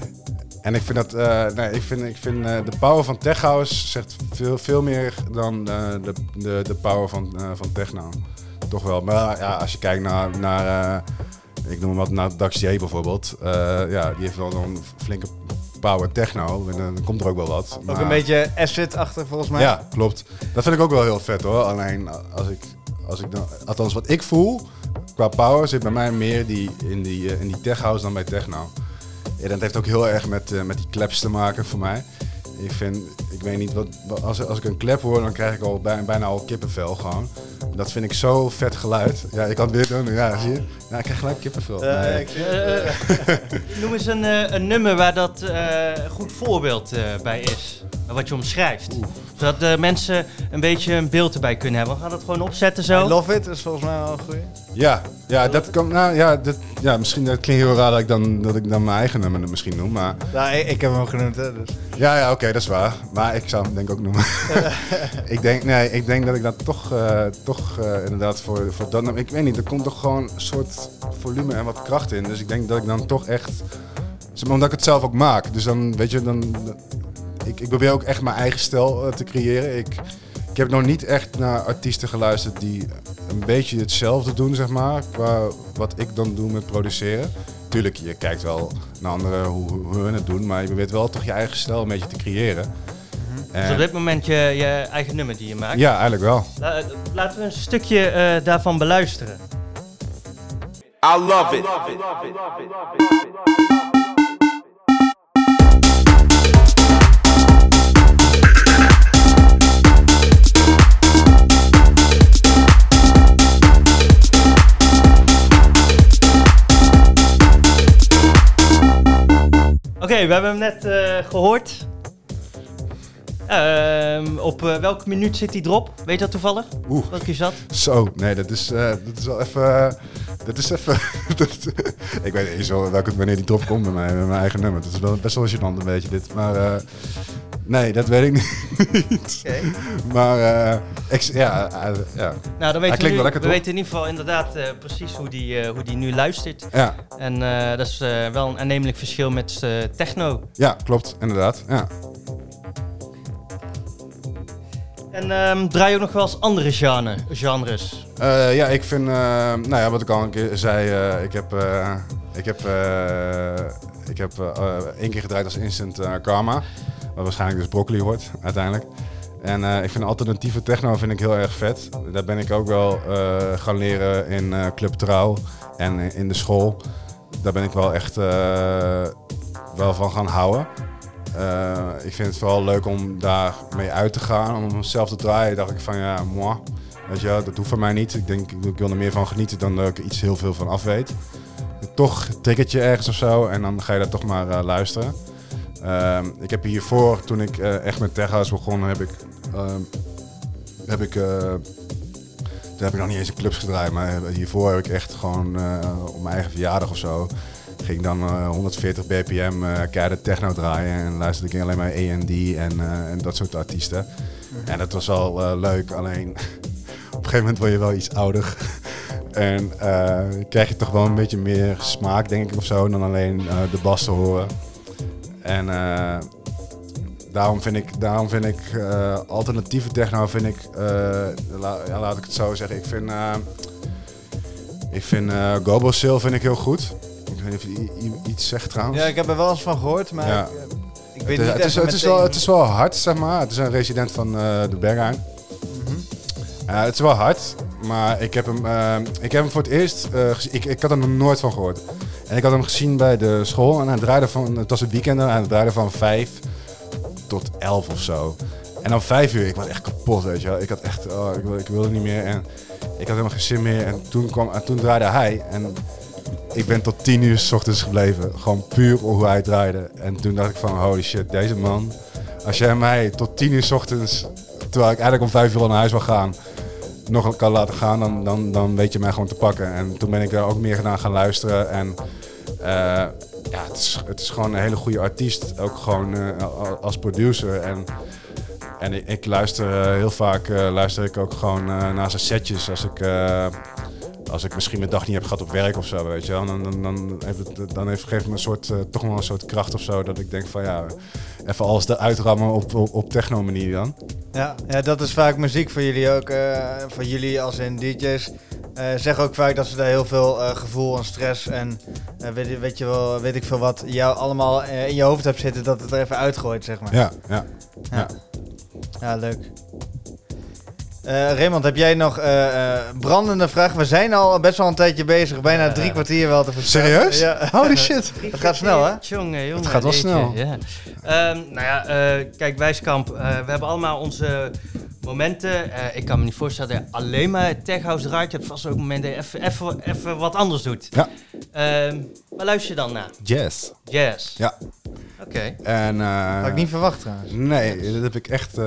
En ik vind dat, eh, nee, ik vind, ik vind eh, de power van Tech House zegt veel, veel meer dan eh, de, de, de power van, van techno. Toch wel. Maar ja, als je kijkt naar, naar ik noem wat, naar Dax J bijvoorbeeld. ja, die heeft wel een flinke power techno. En dan komt er ook wel wat. Ook Maar- een beetje acid-achtig volgens mij. ja, klopt. Dat vind ik ook wel heel vet hoor. Alleen als ik, als ik dan, althans wat ik voel qua power zit bij mij meer die, in, die, in die tech house dan bij techno. Ja, dat heeft ook heel erg met, eh, met die claps te maken voor mij. Ik vind, ik weet niet, wat, wat- als, als ik een klep hoor, dan krijg ik al bij, bijna al kippenvel gewoon. Dat vind ik zo vet geluid. Ja, ik kan het weer doen. Ja, zie je? Ja, ik krijg gelijk kippenvel. Ja, Nee. ik zie- eh, (laughs) noem eens een, een nummer waar dat eh, een goed voorbeeld eh, bij is. Wat je omschrijft. Zodat de mensen een beetje een beeld erbij kunnen hebben. We gaan dat gewoon opzetten I zo. Love It is volgens mij wel een goeie. Ja, ja, dat kan, nou, ja, dat, ja, misschien dat klinkt heel raar dat ik dan, dat ik dan mijn eigen nummer misschien noem, maar Nou, ik, ik heb hem genoemd, hè, dus. Ja, ja, oké, dat is waar. Maar ik zou hem denk ik ook noemen. (laughs) ik, denk, nee, ik denk dat ik dat toch, eh, toch eh, inderdaad voor, voor dat... Ik weet niet, er komt toch gewoon een soort volume en wat kracht in. Dus ik denk dat ik dan toch echt... Omdat ik het zelf ook maak. Dus dan, weet je, dan... Ik, ik probeer ook echt mijn eigen stijl eh, te creëren. Ik, ik heb nog niet echt naar artiesten geluisterd die een beetje hetzelfde doen, zeg maar. Qua wat ik dan doe met produceren. Tuurlijk, je kijkt wel naar anderen hoe, hoe hun het doen. Maar je probeert wel toch je eigen stijl een beetje te creëren. Dus En- op dit moment je, je eigen nummer die je maakt. ja, eigenlijk wel. La- eh, laten we een stukje eh, daarvan beluisteren. I love it. Oké, we hebben hem net eh, gehoord. Ehm, op eh, welke minuut zit die drop? Weet je dat toevallig? Oeh. Welke is dat? Zo, nee, dat is, eh, dat is wel even... dat is even... (laughs) dat- (laughs) ik weet niet eens wel welke, wanneer die drop komt bij mij, met mijn eigen nummer. Dat is wel best wel gênant een beetje dit. Maar nee, dat weet ik niet. Oké. Maar eh, ik, ja, eh, ja, Nou, dan weten we, klinkt nu, wel lekker, we toch? weten in ieder geval inderdaad eh, precies hoe die, eh, hoe die nu luistert. ja, En eh, dat is eh, wel een aannemelijk verschil met eh, techno. ja, klopt, inderdaad. Ja. En ehm, draai je ook nog wel eens andere genre, genres? Eh, ja, ik vind, eh, nou ja, wat ik al een keer zei, eh, ik heb, eh, ik heb, eh, ik heb eh, eh, één keer gedraaid als Instant eh, Karma, waarschijnlijk dus broccoli wordt uiteindelijk. En eh, ik vind alternatieve techno vind ik heel erg vet. Daar ben ik ook wel eh, gaan leren in eh, Club Trouw en in de school. Daar ben ik wel echt wel van gaan houden. Ik vind het vooral leuk om daar mee uit te gaan, om zelf te draaien. dacht ik van ja, moi. Weet je, dat hoeft van mij niet. Ik denk, ik wil er meer van genieten dan dat ik iets heel veel van af weet. Toch triggert je ergens of zo en dan ga je daar toch maar luisteren. Ehm, ik heb hiervoor, toen ik eh, echt met Tech House begon, heb ik, ehm, heb ik, eh, toen heb ik nog niet eens in clubs gedraaid, maar hiervoor heb ik echt gewoon eh, op mijn eigen verjaardag of zo, ging dan eh, 140 bpm eh keiharde techno draaien en luisterde ik alleen maar A&D en, eh, en dat soort artiesten. En dat was al eh, leuk, alleen (laughs) op een gegeven moment word je wel iets ouder. (laughs) En eh, krijg je toch wel een beetje meer smaak, denk ik, of zo, dan alleen eh, de bas te horen. En eh, daarom vind ik, daarom vind ik eh, alternatieve techno, vind ik, eh, la- ja, laat ik het zo zeggen, ik vind, ik vind Gobo Seal vind ik heel goed. Ik weet niet of je iets zegt trouwens. Ja, ik heb er wel eens van gehoord, maar Ja. ik, ik weet Het niet het, is, het, is wel, het is wel hard, zeg maar. Het is een resident van de Berghain. Ja, het is wel hard, maar ik heb hem, ik heb hem voor het eerst gezien. Ik, ik had er nog nooit van gehoord. En ik had hem gezien bij de school en hij draaide van, het was het weekend en hij draaide van 5 tot 11 of zo. En dan 5 uur, ik was echt kapot, weet je wel. Ik had echt, oh, ik, wil, ik wilde niet meer en ik had helemaal geen zin meer. En toen, kwam, en toen draaide hij en ik ben tot 10 uur s ochtends gebleven. Gewoon puur hoe hij draaide. En toen dacht ik van, holy shit, deze man. Als jij mij tot 10 uur s ochtends, terwijl ik eigenlijk om 5 uur al naar huis wil gaan, nog kan laten gaan, dan, dan, dan weet je mij gewoon te pakken. En toen ben ik daar ook meer naar gaan luisteren. En ja, het is, het is gewoon een hele goede artiest. Ook gewoon eh, als producer. En, en ik, luister eh, heel vaak eh, luister ik ook gewoon eh, naar zijn setjes. Als ik, eh, als ik misschien mijn dag niet heb gehad op werk of zo, weet je wel. Dan, dan, dan, heeft het, dan heeft, geeft me een soort, eh, toch wel een soort kracht of zo. Dat ik denk van ja, even alles eruit rammen op, op, techno manier dan. Ja, ja, dat is vaak muziek voor jullie ook. eh, voor jullie als in DJ's. Eh zeggen ook vaak dat ze daar heel veel eh, gevoel en stress en eh, weet, je- weet je wel, weet ik veel wat, jou allemaal eh, in je hoofd hebt zitten, dat het er even uitgooit, zeg maar. Ja, ja. Ja, ja leuk. Eh, Raymond, heb jij nog eh, eh, brandende vraag? We zijn al best wel een tijdje bezig, bijna drie kwartier wel te verstaan. Serieus? Ja. Holy shit. Het gaat snel, hè? Jongen, jongen. Het gaat wel snel. Ja. Ehm, nou ja, eh, kijk, Wijskamp, eh, we hebben allemaal onze momenten. Eh, ik kan me niet voorstellen dat je alleen maar tech house draait. Je hebt vast ook momenten dat je even- even- even wat anders doet. Ja. Ehm, waar luister je dan naar? Jazz. Jazz. Ja. Oké. En, eh, Had ik niet verwacht trouwens. Nee, dat heb ik echt. eh,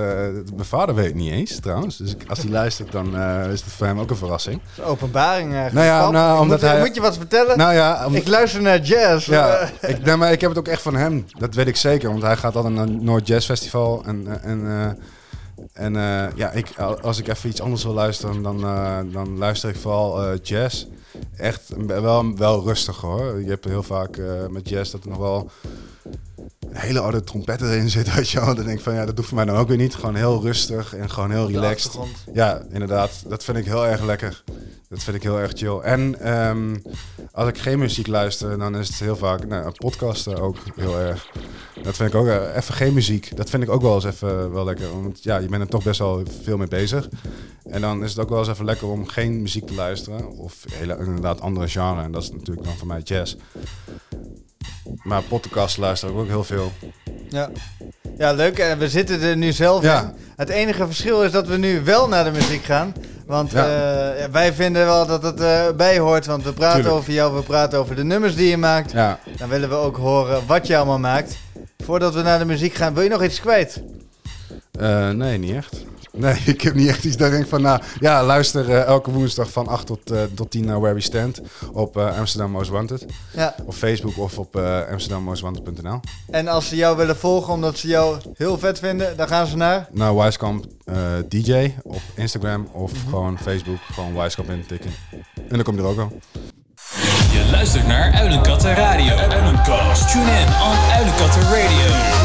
mijn vader weet het niet eens trouwens. Dus ik- als hij luistert, dan eh, is het voor hem ook een verrassing. Dat is een openbaring eigenlijk. Nou ja, nou, omdat moet, hij- Moet je wat vertellen? Nou ja, om- ik luister naar jazz. ja (laughs) ik, nee, maar ik heb het ook echt van hem. Dat weet ik zeker, want hij gaat altijd naar het Noord Jazz Festival. En, en, eh, en eh, ja, ik, als ik even iets anders wil luisteren, dan, eh, dan luister ik vooral eh, jazz. Echt wel, wel rustig hoor. Je hebt heel vaak met jazz dat er nog wel een hele oude trompetten erin zit. (laughs) Weet je wel. Dan denk ik van ja, dat hoeft voor mij dan ook weer niet. Gewoon heel rustig en gewoon heel relaxed. Ja, inderdaad. Dat vind ik heel erg lekker. Dat vind ik heel erg chill. En ehm, als ik geen muziek luister, dan is het heel vaak nou, podcasten ook heel erg. Dat vind ik ook eh, even geen muziek. Dat vind ik ook wel eens even wel lekker. Want ja, je bent er toch best wel veel mee bezig. En dan is het ook wel eens even lekker om geen muziek te luisteren. Of hele, inderdaad andere genre. En dat is natuurlijk dan voor mij jazz. Maar podcast luister ook heel veel. Ja. Ja, leuk. En we zitten er nu zelf Ja. in. Het enige verschil is dat we nu wel naar de muziek gaan. Want Ja. eh, wij vinden wel dat het eh bij hoort. Want we praten Tuurlijk. over jou, we praten over de nummers die je maakt. Ja, Dan willen we ook horen wat je allemaal maakt. Voordat we naar de muziek gaan, wil je nog iets kwijt? Eh, nee, niet echt. Nee, (laughs) ik heb niet echt iets dat ik denk van, nou ja, luister eh, elke woensdag van 8 tot, eh, tot 10 naar Where We Stand op eh, Amsterdam Most Wanted. Ja. Op Facebook of op uh, amsterdammostwanted.nl. En als ze jou willen volgen omdat ze jou heel vet vinden, dan gaan ze naar... Naar Wisekamp eh, DJ op Instagram of gewoon Facebook, gewoon Wisekamp intikken. En dan kom je er ook al. Je luistert naar Uilenkatten Radio. Uilenkast. Tune in on Uilenkatten Radio.